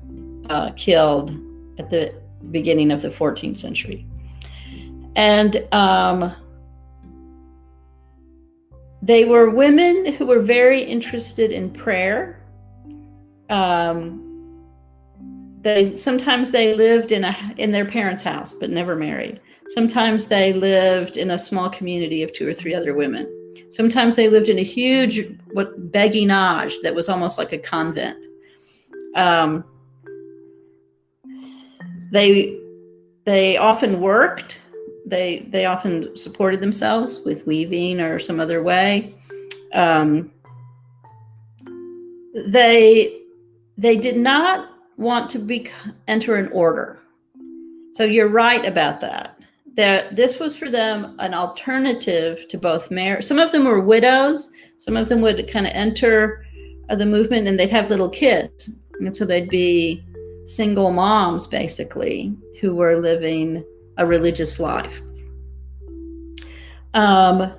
uh, killed at the beginning of the 14th century. And um, they were women who were very interested in prayer. Um, they sometimes they lived in a in their parents' house, but never married. Sometimes they lived in a small community of two or three other women. Sometimes they lived in a huge what beguinage that was almost like a convent. Um, they they often worked. They they often supported themselves with weaving or some other way. Um, they they did not want to be enter an order. So you're right about that. That this was for them an alternative to both marriage. Some of them were widows. Some of them would kind of enter the movement and they'd have little kids, and so they'd be single moms basically who were living a religious life. Um,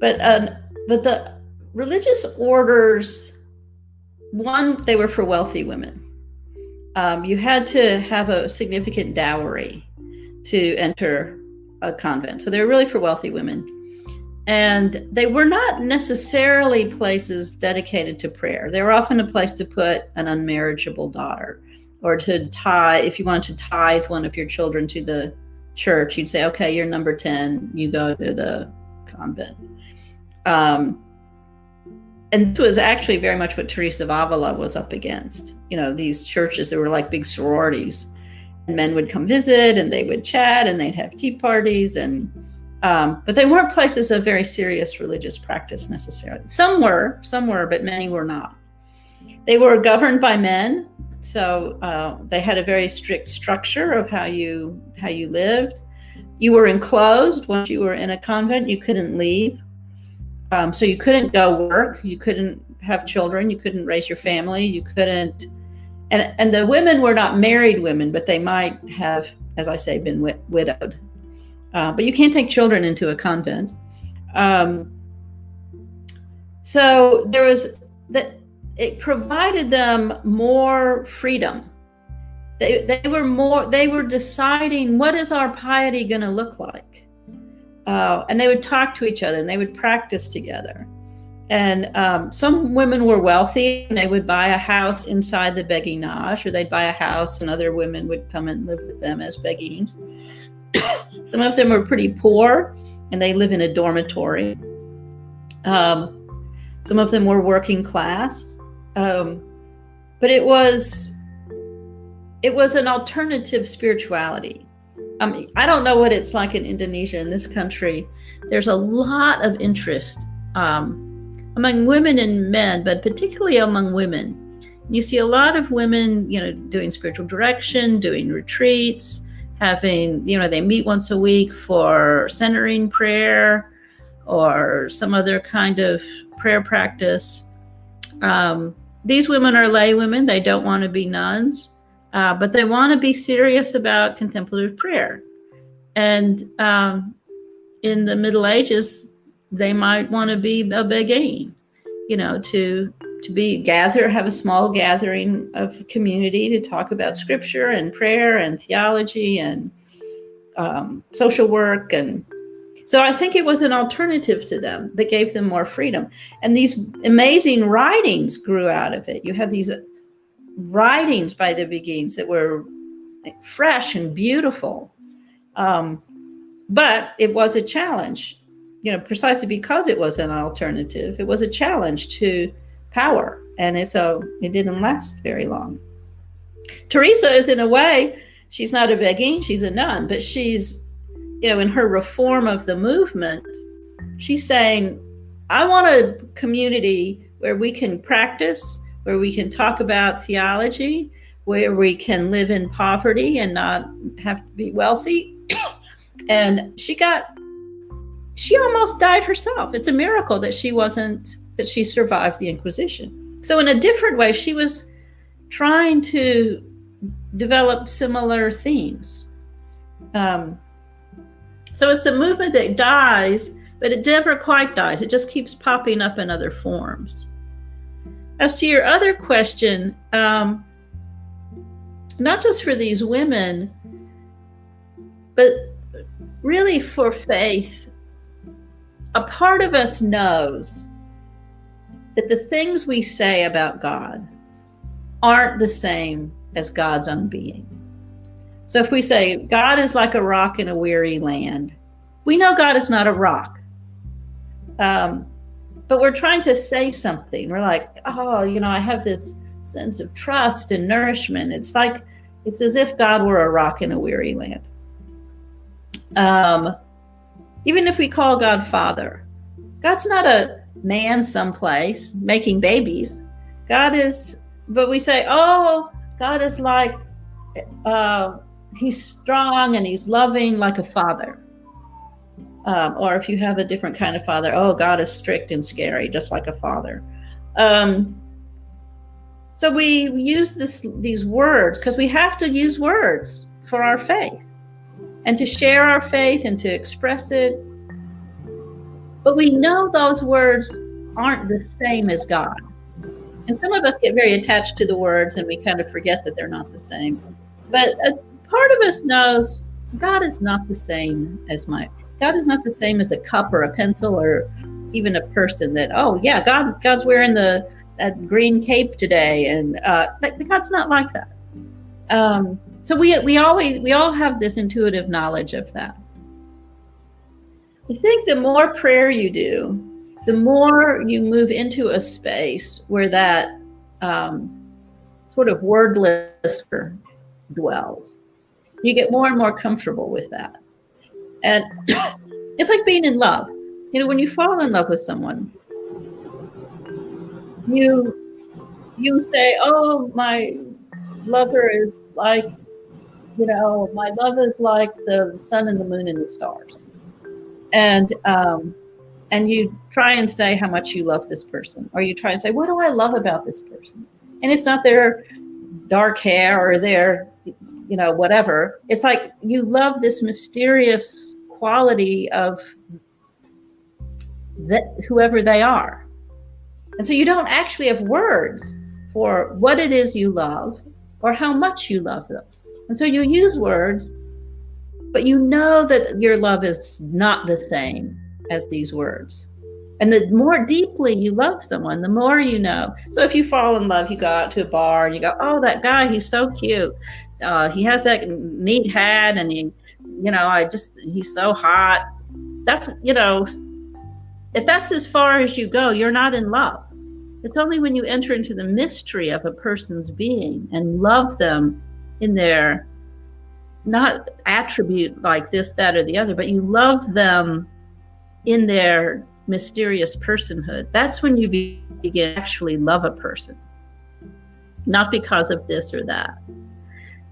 but uh, but the religious orders, one they were for wealthy women um, you had to have a significant dowry to enter a convent. So they were really for wealthy women. And they were not necessarily places dedicated to prayer. They were often a place to put an unmarriageable daughter or to tie, if you wanted to tithe one of your children to the church, you'd say, okay, you're number 10, you go to the convent. Um, and this was actually very much what Teresa of Avila was up against. You know, these churches that were like big sororities, and men would come visit, and they would chat, and they'd have tea parties, and um, but they weren't places of very serious religious practice necessarily. Some were, some were, but many were not. They were governed by men, so uh, they had a very strict structure of how you how you lived. You were enclosed once you were in a convent. You couldn't leave. Um, so you couldn't go work, you couldn't have children, you couldn't raise your family, you couldn't, and and the women were not married women, but they might have, as I say, been wid- widowed. Uh, but you can't take children into a convent. Um, so there was that it provided them more freedom. They they were more they were deciding what is our piety going to look like. Uh, and they would talk to each other and they would practice together. And um, some women were wealthy and they would buy a house inside the beguinage, or they'd buy a house and other women would come and live with them as beguines. some of them were pretty poor and they live in a dormitory. Um, some of them were working class. Um, but it was it was an alternative spirituality um, I don't know what it's like in Indonesia. In this country, there's a lot of interest um, among women and men, but particularly among women. You see a lot of women, you know, doing spiritual direction, doing retreats, having, you know, they meet once a week for centering prayer or some other kind of prayer practice. Um, these women are lay women; they don't want to be nuns. Uh, but they want to be serious about contemplative prayer. And um, in the Middle Ages, they might want to be a beguine. You know, to to be gather, have a small gathering of community to talk about scripture and prayer and theology and um, social work and so I think it was an alternative to them that gave them more freedom. And these amazing writings grew out of it. You have these writings by the Beguines that were fresh and beautiful. Um, but it was a challenge, you know, precisely because it was an alternative. It was a challenge to power. And so it didn't last very long. Teresa is, in a way, she's not a Beguine, she's a nun, but she's, you know, in her reform of the movement, she's saying, I want a community where we can practice where we can talk about theology, where we can live in poverty and not have to be wealthy. and she got, she almost died herself. It's a miracle that she wasn't, that she survived the Inquisition. So, in a different way, she was trying to develop similar themes. Um, so, it's the movement that dies, but it never quite dies, it just keeps popping up in other forms. As to your other question, um, not just for these women, but really for faith, a part of us knows that the things we say about God aren't the same as God's own being. So if we say God is like a rock in a weary land, we know God is not a rock. Um, but we're trying to say something. We're like, oh, you know, I have this sense of trust and nourishment. It's like, it's as if God were a rock in a weary land. Um, even if we call God Father, God's not a man someplace making babies. God is, but we say, oh, God is like, uh, he's strong and he's loving like a father. Um, or if you have a different kind of father, oh, God is strict and scary, just like a father. Um, so we use this these words because we have to use words for our faith and to share our faith and to express it. But we know those words aren't the same as God. And some of us get very attached to the words and we kind of forget that they're not the same. But a part of us knows God is not the same as my God is not the same as a cup or a pencil or even a person that, oh yeah, God God's wearing the that green cape today. And uh God's not like that. Um so we we always we all have this intuitive knowledge of that. I think the more prayer you do, the more you move into a space where that um, sort of wordless dwells. You get more and more comfortable with that. And it's like being in love. You know, when you fall in love with someone, you you say, "Oh, my lover is like, you know, my love is like the sun and the moon and the stars," and um, and you try and say how much you love this person, or you try and say, "What do I love about this person?" And it's not their dark hair or their you know, whatever. It's like you love this mysterious quality of that whoever they are. And so you don't actually have words for what it is you love or how much you love them. And so you use words, but you know that your love is not the same as these words. And the more deeply you love someone, the more you know. So if you fall in love, you go out to a bar and you go, oh, that guy, he's so cute. Uh, he has that neat hat and he, you know, I just, he's so hot. That's, you know, if that's as far as you go, you're not in love. It's only when you enter into the mystery of a person's being and love them in their not attribute like this, that, or the other, but you love them in their mysterious personhood. That's when you begin actually love a person, not because of this or that.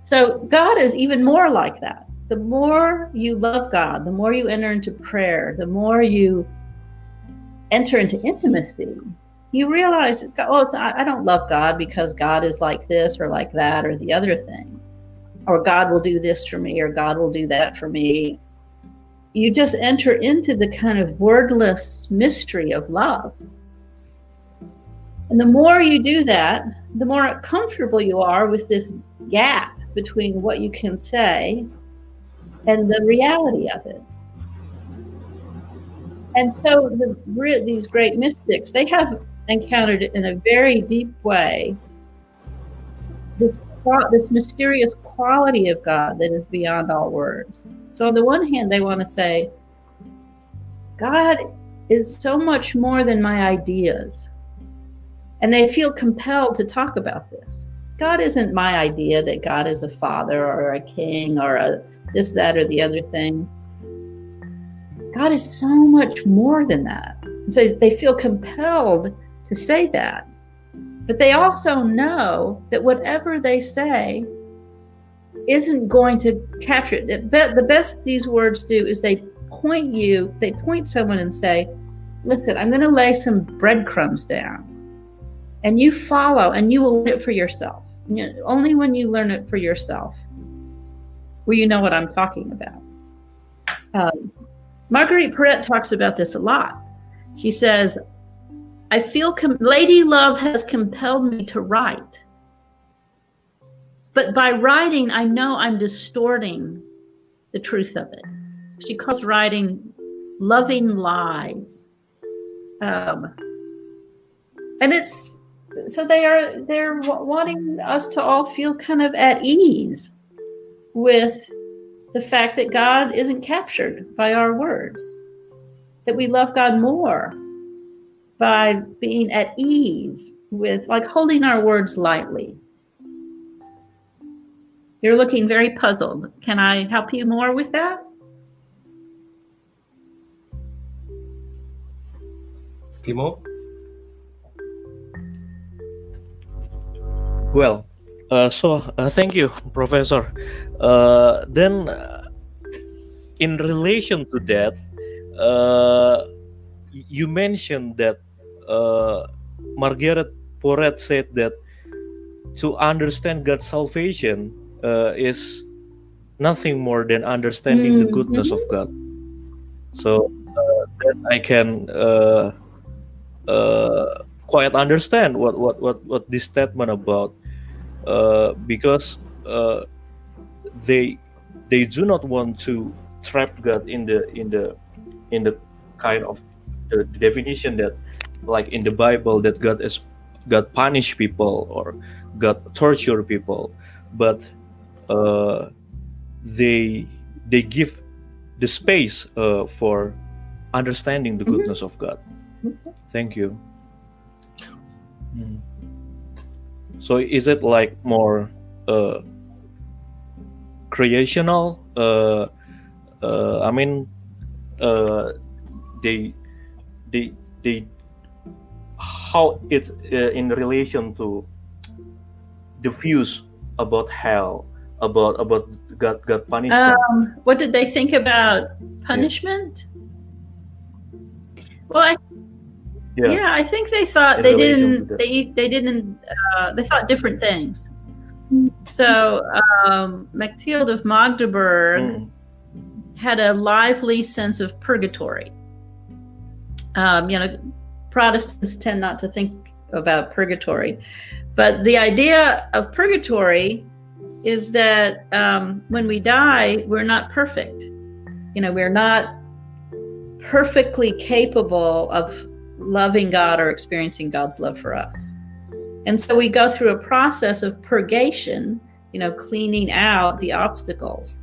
So God is even more like that. The more you love God, the more you enter into prayer, the more you enter into intimacy, you realize, oh, I don't love God because God is like this or like that or the other thing, or God will do this for me or God will do that for me. You just enter into the kind of wordless mystery of love. And the more you do that, the more comfortable you are with this gap between what you can say and the reality of it. And so the, these great mystics, they have encountered in a very deep way this this mysterious quality of God that is beyond all words. So on the one hand, they want to say, God is so much more than my ideas. And they feel compelled to talk about this. God isn't my idea that God is a father or a king or a this, that, or the other thing. God is so much more than that. So they feel compelled to say that. But they also know that whatever they say isn't going to capture it. The best these words do is they point you, they point someone and say, Listen, I'm going to lay some breadcrumbs down. And you follow and you will learn it for yourself. only when you learn it for yourself will you know what I'm talking about. Um, Marguerite Porete talks about this a lot. She says, I feel com- Lady Love has compelled me to write. But by writing, I know I'm distorting the truth of it. She calls writing loving lies. Um, and it's so they are they're wanting us to all feel kind of at ease with the fact that God isn't captured by our words, that we love God more by being at ease with, like, holding our words lightly. You're looking very puzzled. Can I help you more with that? Timo? Well, uh, so uh, thank you, Professor. Uh, then, uh, in relation to that, uh, you mentioned that uh, Margaret Porete said that to understand God's salvation uh, is nothing more than understanding mm-hmm. the goodness of God. So uh, that I can uh, uh, quite understand what, what, what, what this statement about uh, because uh, they they do not want to trap God in the in the in the kind of the definition that like in the Bible that God is God punish people or God torture people, but uh, they they give the space uh, for understanding the mm-hmm. goodness mm-hmm. of God. Thank you. Mm. So is it like more uh, creational? Uh, uh, I mean, uh, they they they how it's uh, in relation to the views about hell about about god god punishment um, what did they think about punishment yeah. well I, yeah. yeah. i think they thought in they didn't they they didn't uh, they thought different things so um, Mechtild of Magdeburg mm. had a lively sense of purgatory. Um, you know, Protestants tend not to think about purgatory. But the idea of purgatory is that um, when we die, we're not perfect. You know, we're not perfectly capable of loving God or experiencing God's love for us. And so we go through a process of purgation, you know, cleaning out the obstacles.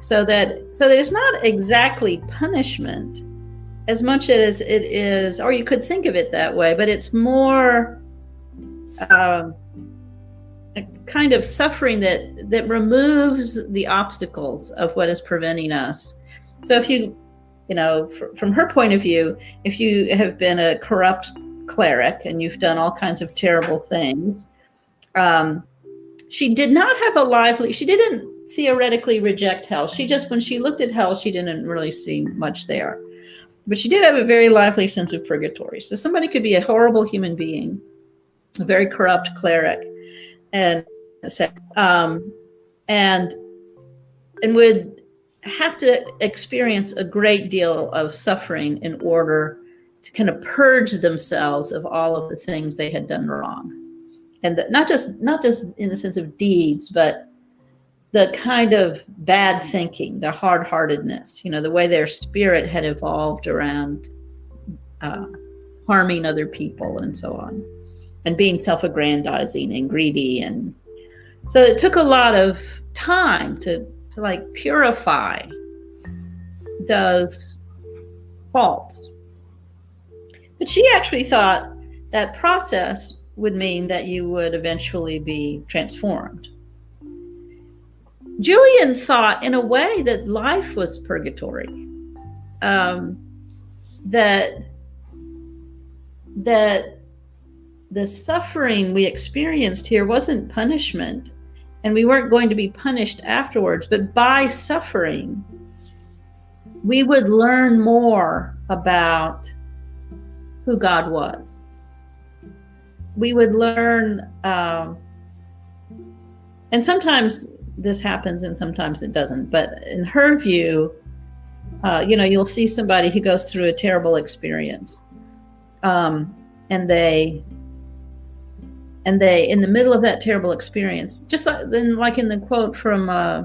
So that so that it's not exactly punishment, as much as it is, or you could think of it that way, but it's more uh, a kind of suffering that that removes the obstacles of what is preventing us. So if you, you know, fr- from her point of view, if you have been a corrupt cleric and you've done all kinds of terrible things, um, she did not have a lively. She didn't theoretically reject hell. She just, when she looked at hell, she didn't really see much there. But she did have a very lively sense of purgatory. So somebody could be a horrible human being, a very corrupt cleric, and um, and and would have to experience a great deal of suffering in order to kind of purge themselves of all of the things they had done wrong. And not just not just in the sense of deeds but the kind of bad thinking the hard-heartedness you know the way their spirit had evolved around uh, harming other people and so on and being self-aggrandizing and greedy and so it took a lot of time to to like purify those faults but she actually thought that process would mean that you would eventually be transformed. Julian thought, in a way, that life was purgatory. Um, that that the suffering we experienced here wasn't punishment, and we weren't going to be punished afterwards. But by suffering, we would learn more about who God was. We would learn, um, and sometimes this happens and sometimes it doesn't, but in her view, uh, you know, you'll see somebody who goes through a terrible experience. Um, and they and they in the middle of that terrible experience just like then like in the quote from uh,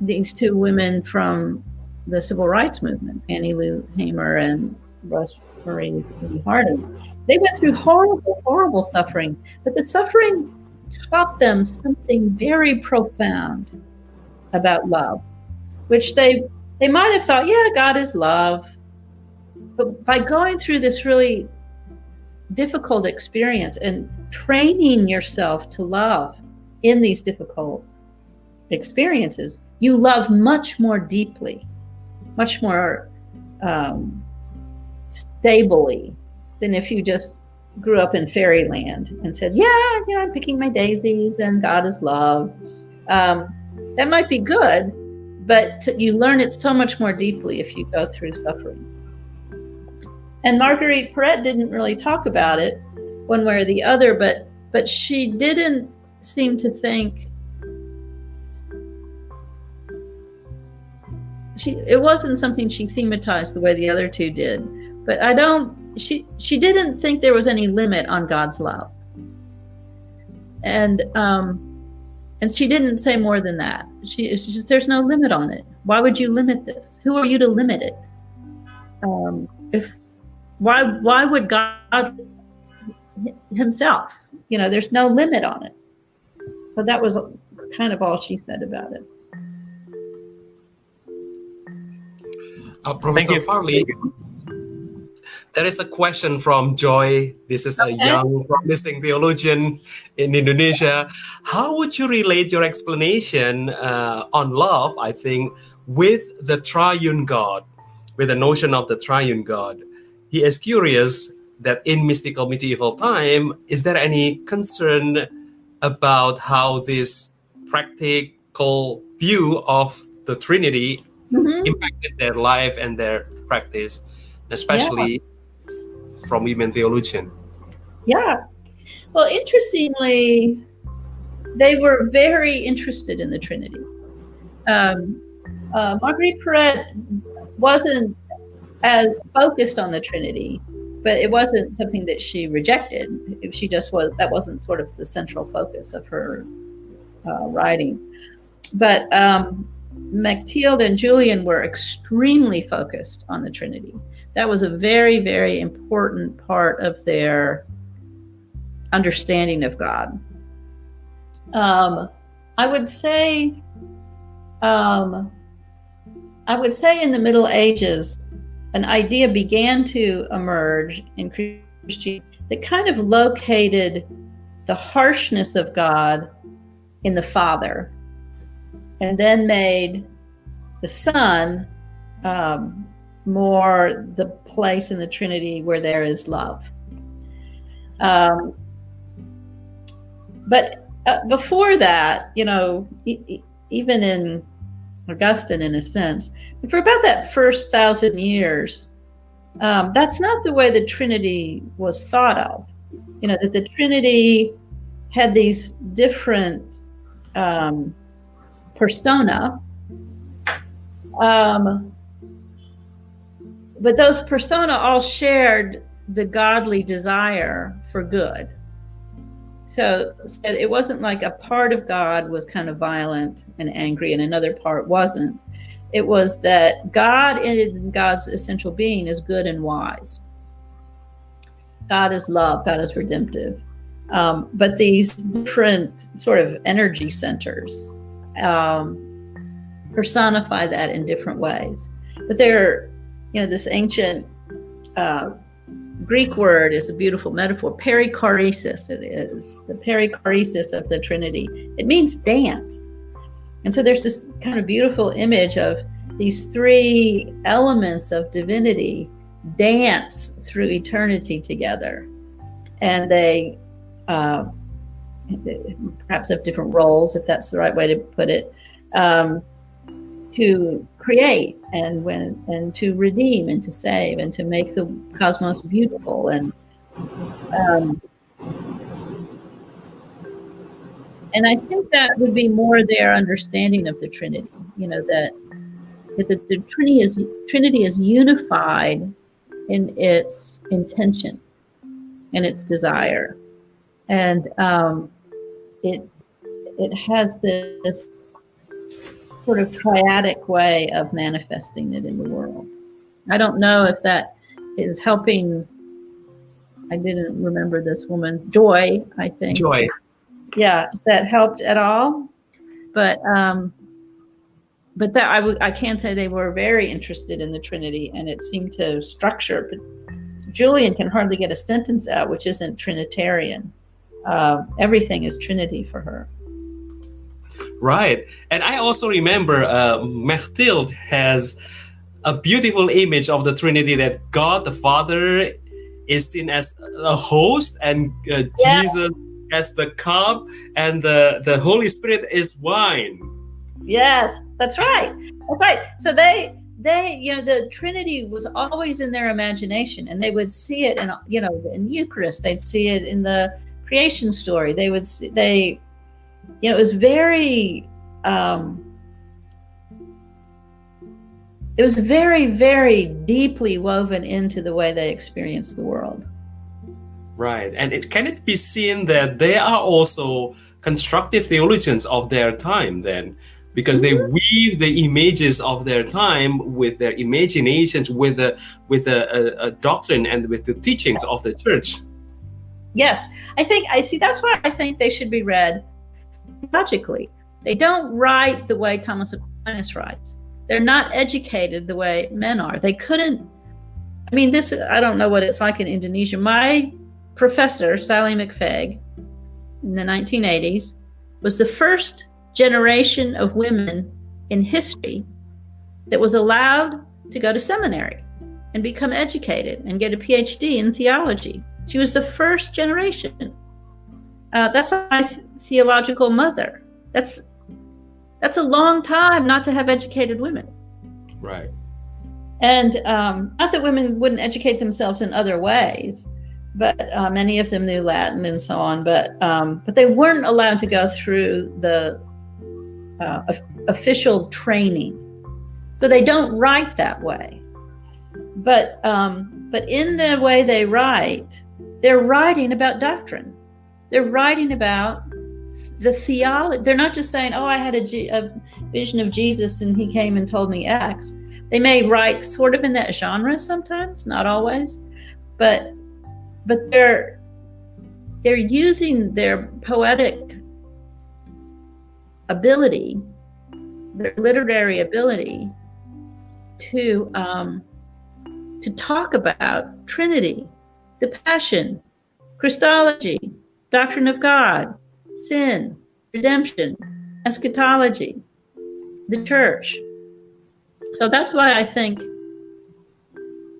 these two women from the civil rights movement Fannie Lou Hamer and russ Marie Harden. They went through horrible, horrible suffering, but the suffering taught them something very profound about love, which they they might have thought, yeah, God is love. But by going through this really difficult experience and training yourself to love in these difficult experiences, you love much more deeply, much more um, stably than if you just grew up in fairyland and said, "Yeah, yeah, I'm picking my daisies and God is love." Um, that might be good, but you learn it so much more deeply if you go through suffering. And Marguerite Porete didn't really talk about it one way or the other, but but she didn't seem to think she it wasn't something she thematized the way the other two did but I don't she she didn't think there was any limit on God's love. And um and she didn't say more than that. She just, there's no limit on it. Why would you limit this? Who are you to limit it? Um if why why would God himself, you know, there's no limit on it. So that was kind of all she said about it. Uh, Professor Farley, there is a question from Joy. This is a young, promising theologian in Indonesia. How would you relate your explanation uh, on love, I think, with the triune God, with the notion of the triune God? He is curious that in mystical medieval time, is there any concern about how this practical view of the Trinity mm-hmm. impacted their life and their practice? especially yeah from women theologian. Yeah. Well, interestingly, they were very interested in the Trinity. Um, uh, Marguerite Porete wasn't as focused on the Trinity, but it wasn't something that she rejected. She just was that wasn't sort of the central focus of her uh, writing. But um, and Julian were extremely focused on the Trinity that was a very, very important part of their understanding of God. Um, I would say, um, I would say in the Middle Ages, an idea began to emerge in Christianity that kind of located the harshness of God in the Father, and then made the Son um, more the place in the Trinity where there is love. Um, but uh, before that, you know, e- even in Augustine, in a sense, But for about that first thousand years, um, that's not the way the Trinity was thought of. You know, that the Trinity had these different um, persona. Um, but those persona all shared the godly desire for good. So, so it wasn't like a part of God was kind of violent and angry and another part wasn't. It was that God in God's essential being is good and wise. God is love, God is redemptive. Um, but these different sort of energy centers um, personify that in different ways. But they're, you know, this ancient uh, Greek word is a beautiful metaphor. Perichoresis, it is the perichoresis of the Trinity. It means dance. And so there's this kind of beautiful image of these three elements of divinity dance through eternity together. And they uh, perhaps have different roles, if that's the right way to put it, um, to create and when and to redeem and to save and to make the cosmos beautiful and um, and I think that would be more their understanding of the Trinity. You know that that the, the Trinity is Trinity is unified in its intention and its desire, and um, it it has this sort of triadic way of manifesting it in the world. I don't know if that is helping. I didn't remember this woman, Joy, I think. Joy. Yeah, that helped at all. But um, but that I, w- I can say they were very interested in the Trinity, and it seemed to structure. But Julian can hardly get a sentence out which isn't Trinitarian. Uh, everything is Trinity for her. Right. And I also remember uh, Mechtild has a beautiful image of the Trinity that God the Father is seen as a host and uh, yeah. Jesus as the cup and the, the Holy Spirit is wine. Yes, that's right. That's right. So they they you know the Trinity was always in their imagination and they would see it in you know in the Eucharist, they'd see it in the creation story. They would see, they you know, it was very, um, it was very, very deeply woven into the way they experienced the world. Right. And it can it be seen that they are also constructive theologians of their time then? Because they mm-hmm. weave the images of their time with their imaginations, with the with a, a, a doctrine and with the teachings of the church. Yes, I think I see. That's why I think they should be read logically. They don't write the way Thomas Aquinas writes. They're not educated the way men are. They couldn't. I mean, this, I don't know what it's like in Indonesia. My professor, Sallie McFague, in the 1980s, was the first generation of women in history that was allowed to go to seminary and become educated and get a PhD in theology. She was the first generation. Uh, that's my th- theological mother. That's that's a long time not to have educated women. Right. And um, not that women wouldn't educate themselves in other ways, but uh, many of them knew Latin and so on. But um, but they weren't allowed to go through the uh, official training, so they don't write that way. But um, but in the way they write, they're writing about doctrine. They're writing about the theology. They're not just saying, "Oh, I had a, G- a vision of Jesus and he came and told me X." They may write sort of in that genre sometimes, not always, but but they're they're using their poetic ability, their literary ability, to um, to talk about Trinity, the Passion, Christology, doctrine of God, sin, redemption, eschatology, the church. So that's why I think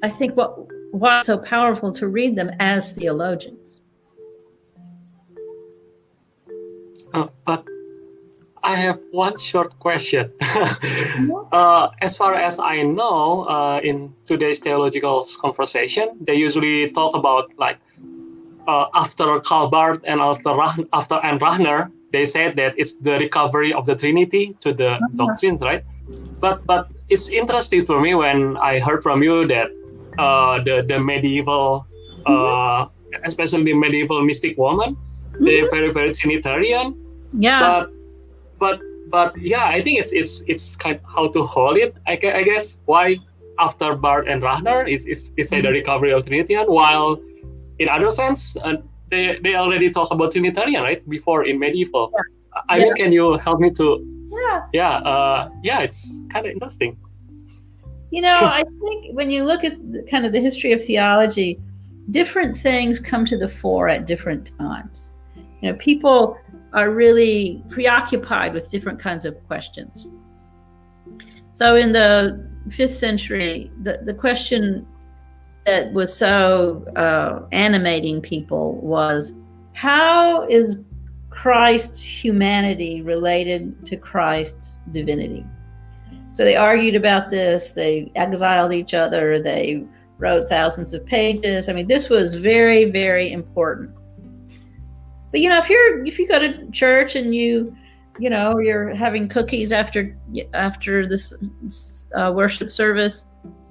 I think what why it's so powerful to read them as theologians. Uh, but I have one short question. uh, as far as I know, uh, in today's theological conversation, they usually talk about like uh, after Calvert and after after and Rahner, they said that it's the recovery of the Trinity to the uh-huh. doctrines, right? But but it's interesting for me when I heard from you that uh, the the medieval, uh, especially the medieval mystic woman. They're Mhm. very very Trinitarian, Yeah. but but but yeah, I think it's it's it's kind of how to hold it. I, I guess why after Barth and Rahner is is, is say the recovery of Trinitarian, while in other sense uh, they they already talk about Trinitarian right before in medieval. I mean, can you help me to yeah. yeah uh, yeah it's kind of interesting. You know, I think when you look at the, kind of the history of theology, different things come to the fore at different times. You know, people are really preoccupied with different kinds of questions. So in the fifth century, the, the question that was so uh, animating people was how is Christ's humanity related to Christ's divinity? So they argued about this. They exiled each other. They wrote thousands of pages. I mean, this was very, very important. But you know, if you're if you go to church and you, you know, you're having cookies after after this uh, worship service,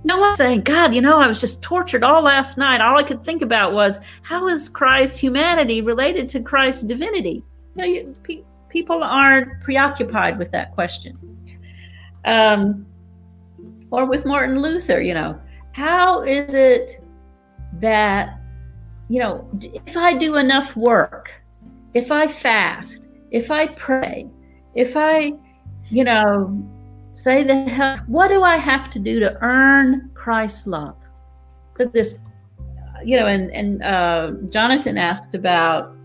no one's saying, "God, you know, I was just tortured all last night. All I could think about was how is Christ's humanity related to Christ's divinity." You know, you, pe- people aren't preoccupied with that question um, or with Martin Luther, you know, how is it that, you know, if I do enough work, if I fast, if I pray, if I, you know, say the hell, what do I have to do to earn Christ's love? So this, you know, and and uh, Jonathan asked about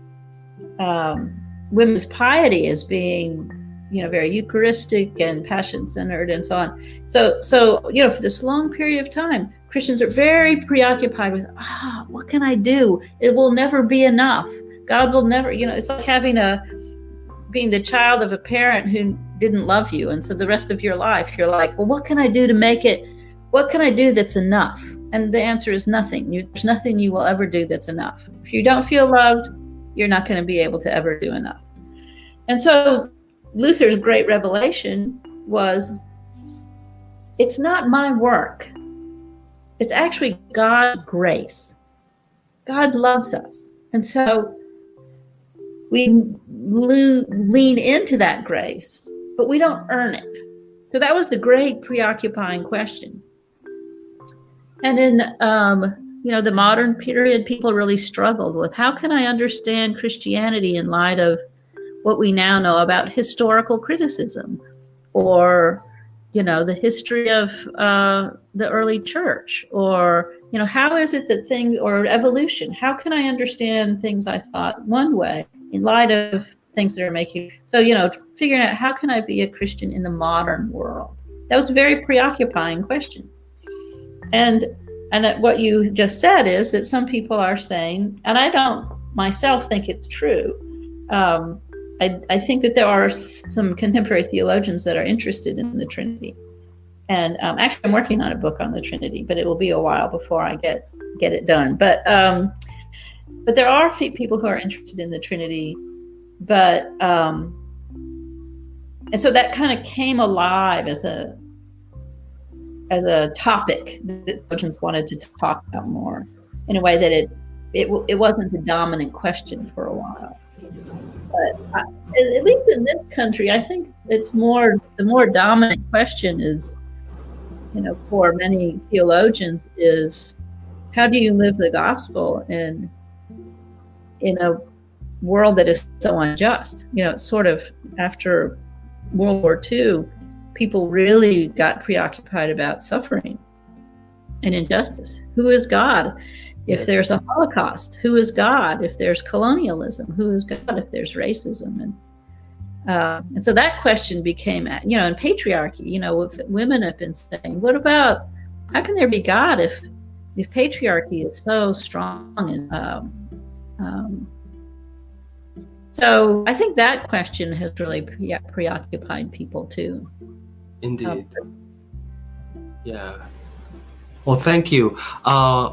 um, women's piety as being you know very eucharistic and passion centered and so on. So so you know for this long period of time christians are very preoccupied with ah what can i do? It will never be enough. God will never you know it's like having a being the child of a parent who didn't love you and so the rest of your life you're like well what can i do to make it what can i do that's enough and the answer is nothing you, there's nothing you will ever do that's enough if you don't feel loved you're not going to be able to ever do enough and so Luther's great revelation was it's not my work. It's actually God's grace. God loves us. And so we lean into that grace, but we don't earn it. So that was the great preoccupying question. And in um, you know the modern period, people really struggled with how can I understand Christianity in light of what we now know about historical criticism or you know the history of uh, the early church or you know how is it that things or evolution how can i understand things i thought one way in light of things that are making so you know figuring out how can i be a christian in the modern world? That was a very preoccupying question. And and what you just said is that some people are saying and i don't myself think it's true um, I, I, think that there are some contemporary theologians that are interested in the Trinity, and um, actually, I'm working on a book on the Trinity, but it will be a while before I get get it done. But um, but there are people who are interested in the Trinity, but um, and so that kind of came alive as a as a topic that theologians wanted to talk about more in a way that it it, it wasn't the dominant question for a while. But I, at least in this country, I think it's more the more dominant question is, you know, for many theologians is how do you live the gospel in in a world that is so unjust? You know, it's sort of after World War II, people really got preoccupied about suffering and injustice. Who is God? if there's a holocaust who is god if there's colonialism who is god if there's racism and uh, and so that question became you know in patriarchy you know women have been saying what about how can there be god if if patriarchy is so strong and um, um, so i think that question has really pre- preoccupied people too indeed yeah well thank you uh,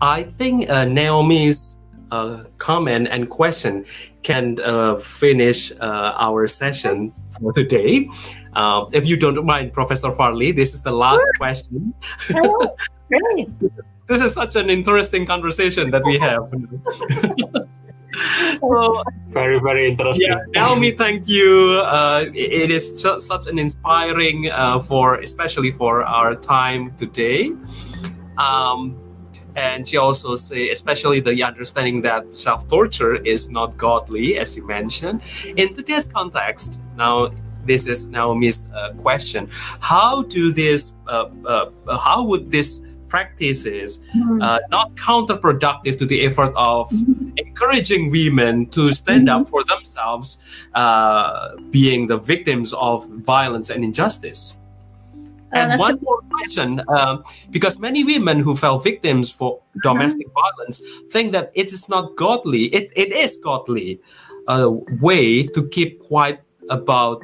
I think uh, Naomi's uh, comment and question can uh, finish uh, our session for today. Uh, if you don't mind, Professor Farley, this is the last sure. question. Oh, great. this is such an interesting conversation that we have. so very very interesting. Yeah, Naomi, thank you. Uh, it is such an inspiring uh, for especially for our time today. Um, and she also say especially the understanding that self-torture is not godly as you mentioned in today's context now this is naomi's uh, question how do this uh, uh, how would this practices mm-hmm. uh, not counterproductive to the effort of mm-hmm. encouraging women to stand up for themselves uh, being the victims of violence and injustice and uh, one more question, um, because many women who fell victims for domestic uh-huh. violence think that it is not godly. It, it is godly a way to keep quiet about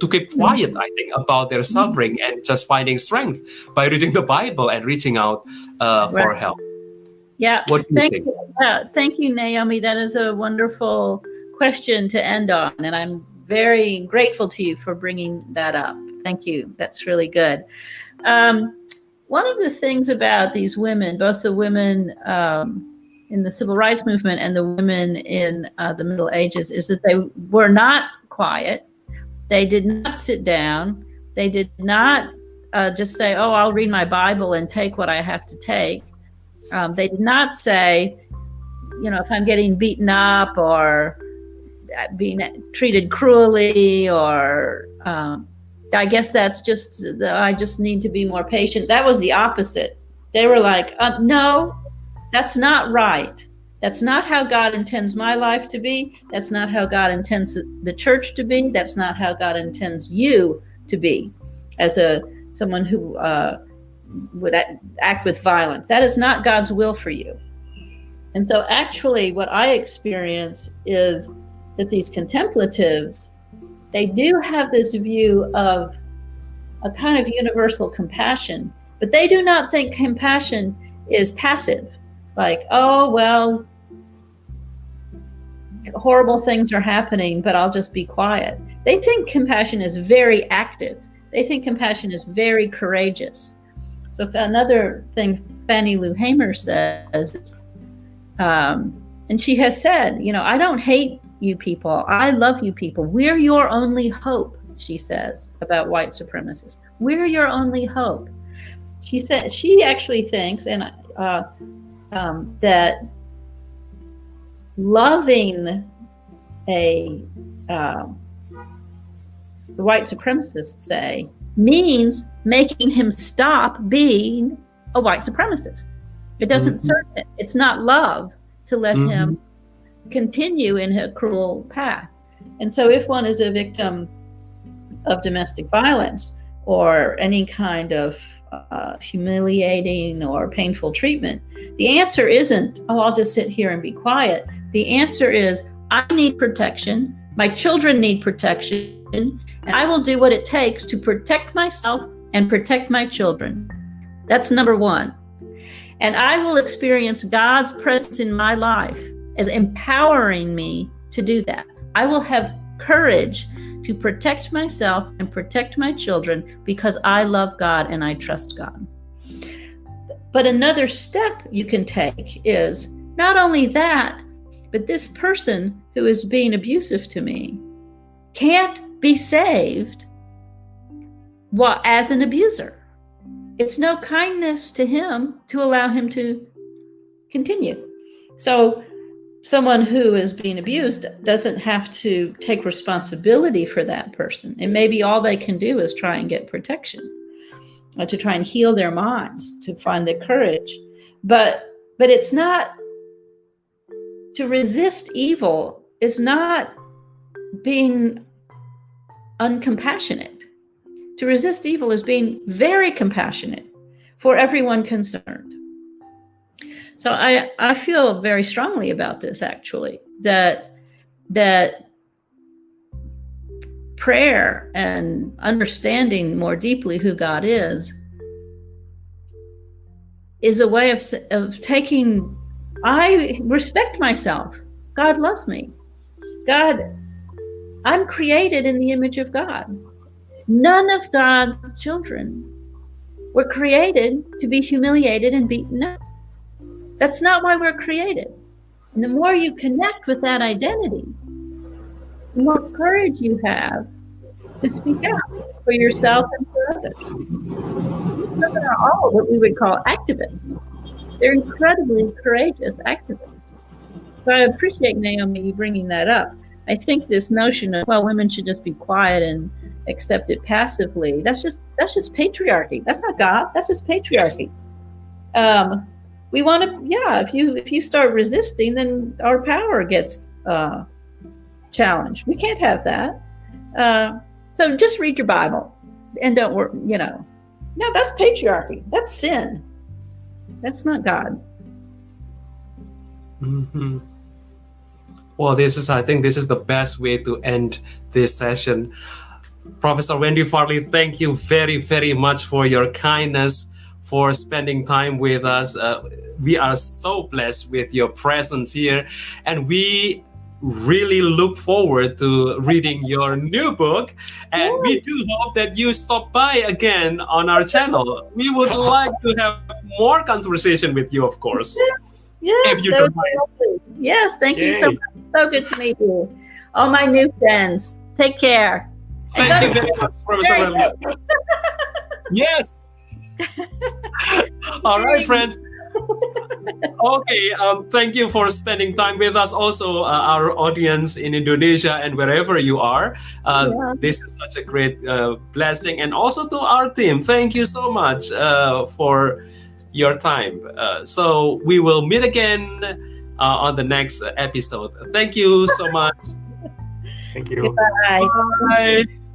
to keep mm-hmm. quiet. I think about their suffering and just finding strength by reading the Bible and reaching out uh, for right. help. Yeah. What do you thank think? You. Yeah, thank you, Naomi. That is a wonderful question to end on, and I'm very grateful to you for bringing that up. Thank you. That's really good. Um, one of the things about these women, both the women um, in the civil rights movement and the women in uh, the Middle Ages, is that they were not quiet. They did not sit down. They did not uh, just say, Oh, I'll read my Bible and take what I have to take. Um, they did not say, You know, if I'm getting beaten up or being treated cruelly or um, I guess that's just I just need to be more patient. That was the opposite. They were like, uh, no, that's not right. That's not how God intends my life to be. That's not how God intends the church to be. That's not how God intends you to be, as a someone who uh, would act with violence. That is not God's will for you. And so, actually, what I experience is that these contemplatives they do have this view of a kind of universal compassion, but they do not think compassion is passive, like, oh, well, horrible things are happening, but I'll just be quiet. They think compassion is very active, they think compassion is very courageous. So, another thing Fannie Lou Hamer says, um, and she has said, you know, I don't hate you people. I love you people. We're your only hope, she says about white supremacists. We're your only hope. She said she actually thinks and uh, um, that loving a uh, the white supremacists say means making him stop being a white supremacist. It doesn't mm-hmm. serve it. It's not love to let mm-hmm. him continue in a cruel path. And so, if one is a victim of domestic violence or any kind of uh, humiliating or painful treatment, the answer isn't, oh, I'll just sit here and be quiet. The answer is, I need protection. My children need protection. And I will do what it takes to protect myself and protect my children. That's number one. And I will experience God's presence in my life as empowering me to do that. I will have courage to protect myself and protect my children because I love God and I trust God. But another step you can take is not only that, but this person who is being abusive to me can't be saved well, as an abuser. It's no kindness to him to allow him to continue. So someone who is being abused doesn't have to take responsibility for that person. And maybe all they can do is try and get protection, uh, to try and heal their minds, to find the courage. But but it's not to resist evil is not being uncompassionate. To resist evil is being very compassionate for everyone concerned. So I I feel very strongly about this actually that that prayer and understanding more deeply who God is is a way of of taking I respect myself. God loves me. God I'm created in the image of God. None of God's children We're created to be humiliated and beaten up. That's not why we're created. And the more you connect with that identity, the more courage you have to speak out for yourself and for others. Women are all what we would call activists. They're incredibly courageous activists. So I appreciate Naomi bringing that up. I think this notion of well, women should just be quiet and accept it passively. That's just that's just patriarchy. That's not God. That's just patriarchy. Um, we want to yeah. If you if you start resisting, then our power gets uh, challenged. We can't have that. Uh, so just read your Bible and don't work. You know, no, that's patriarchy. That's sin. That's not God. Mm-hmm. Well, this is, I think, this is the best way to end this session. Professor Wendy Farley, thank you very, very much for your kindness, for spending time with us. Uh, we are so blessed with your presence here, and we really look forward to reading your new book. And we do hope that you stop by again on our channel. We would like to have more conversation with you, of course. Yes, If you don't was yes. Thank you so much. So good to meet you, all my new friends. Take care. Thank you very much, Professor Yes. All right, friends. okay, um, thank you for spending time with us. Also, uh, our audience in Indonesia and wherever you are, uh, Yeah. this is such a great uh, blessing. And also to our team, thank you so much uh, for your time. Uh, so we will meet again uh, on the next episode. Thank you so much. Thank you. Bye. Bye.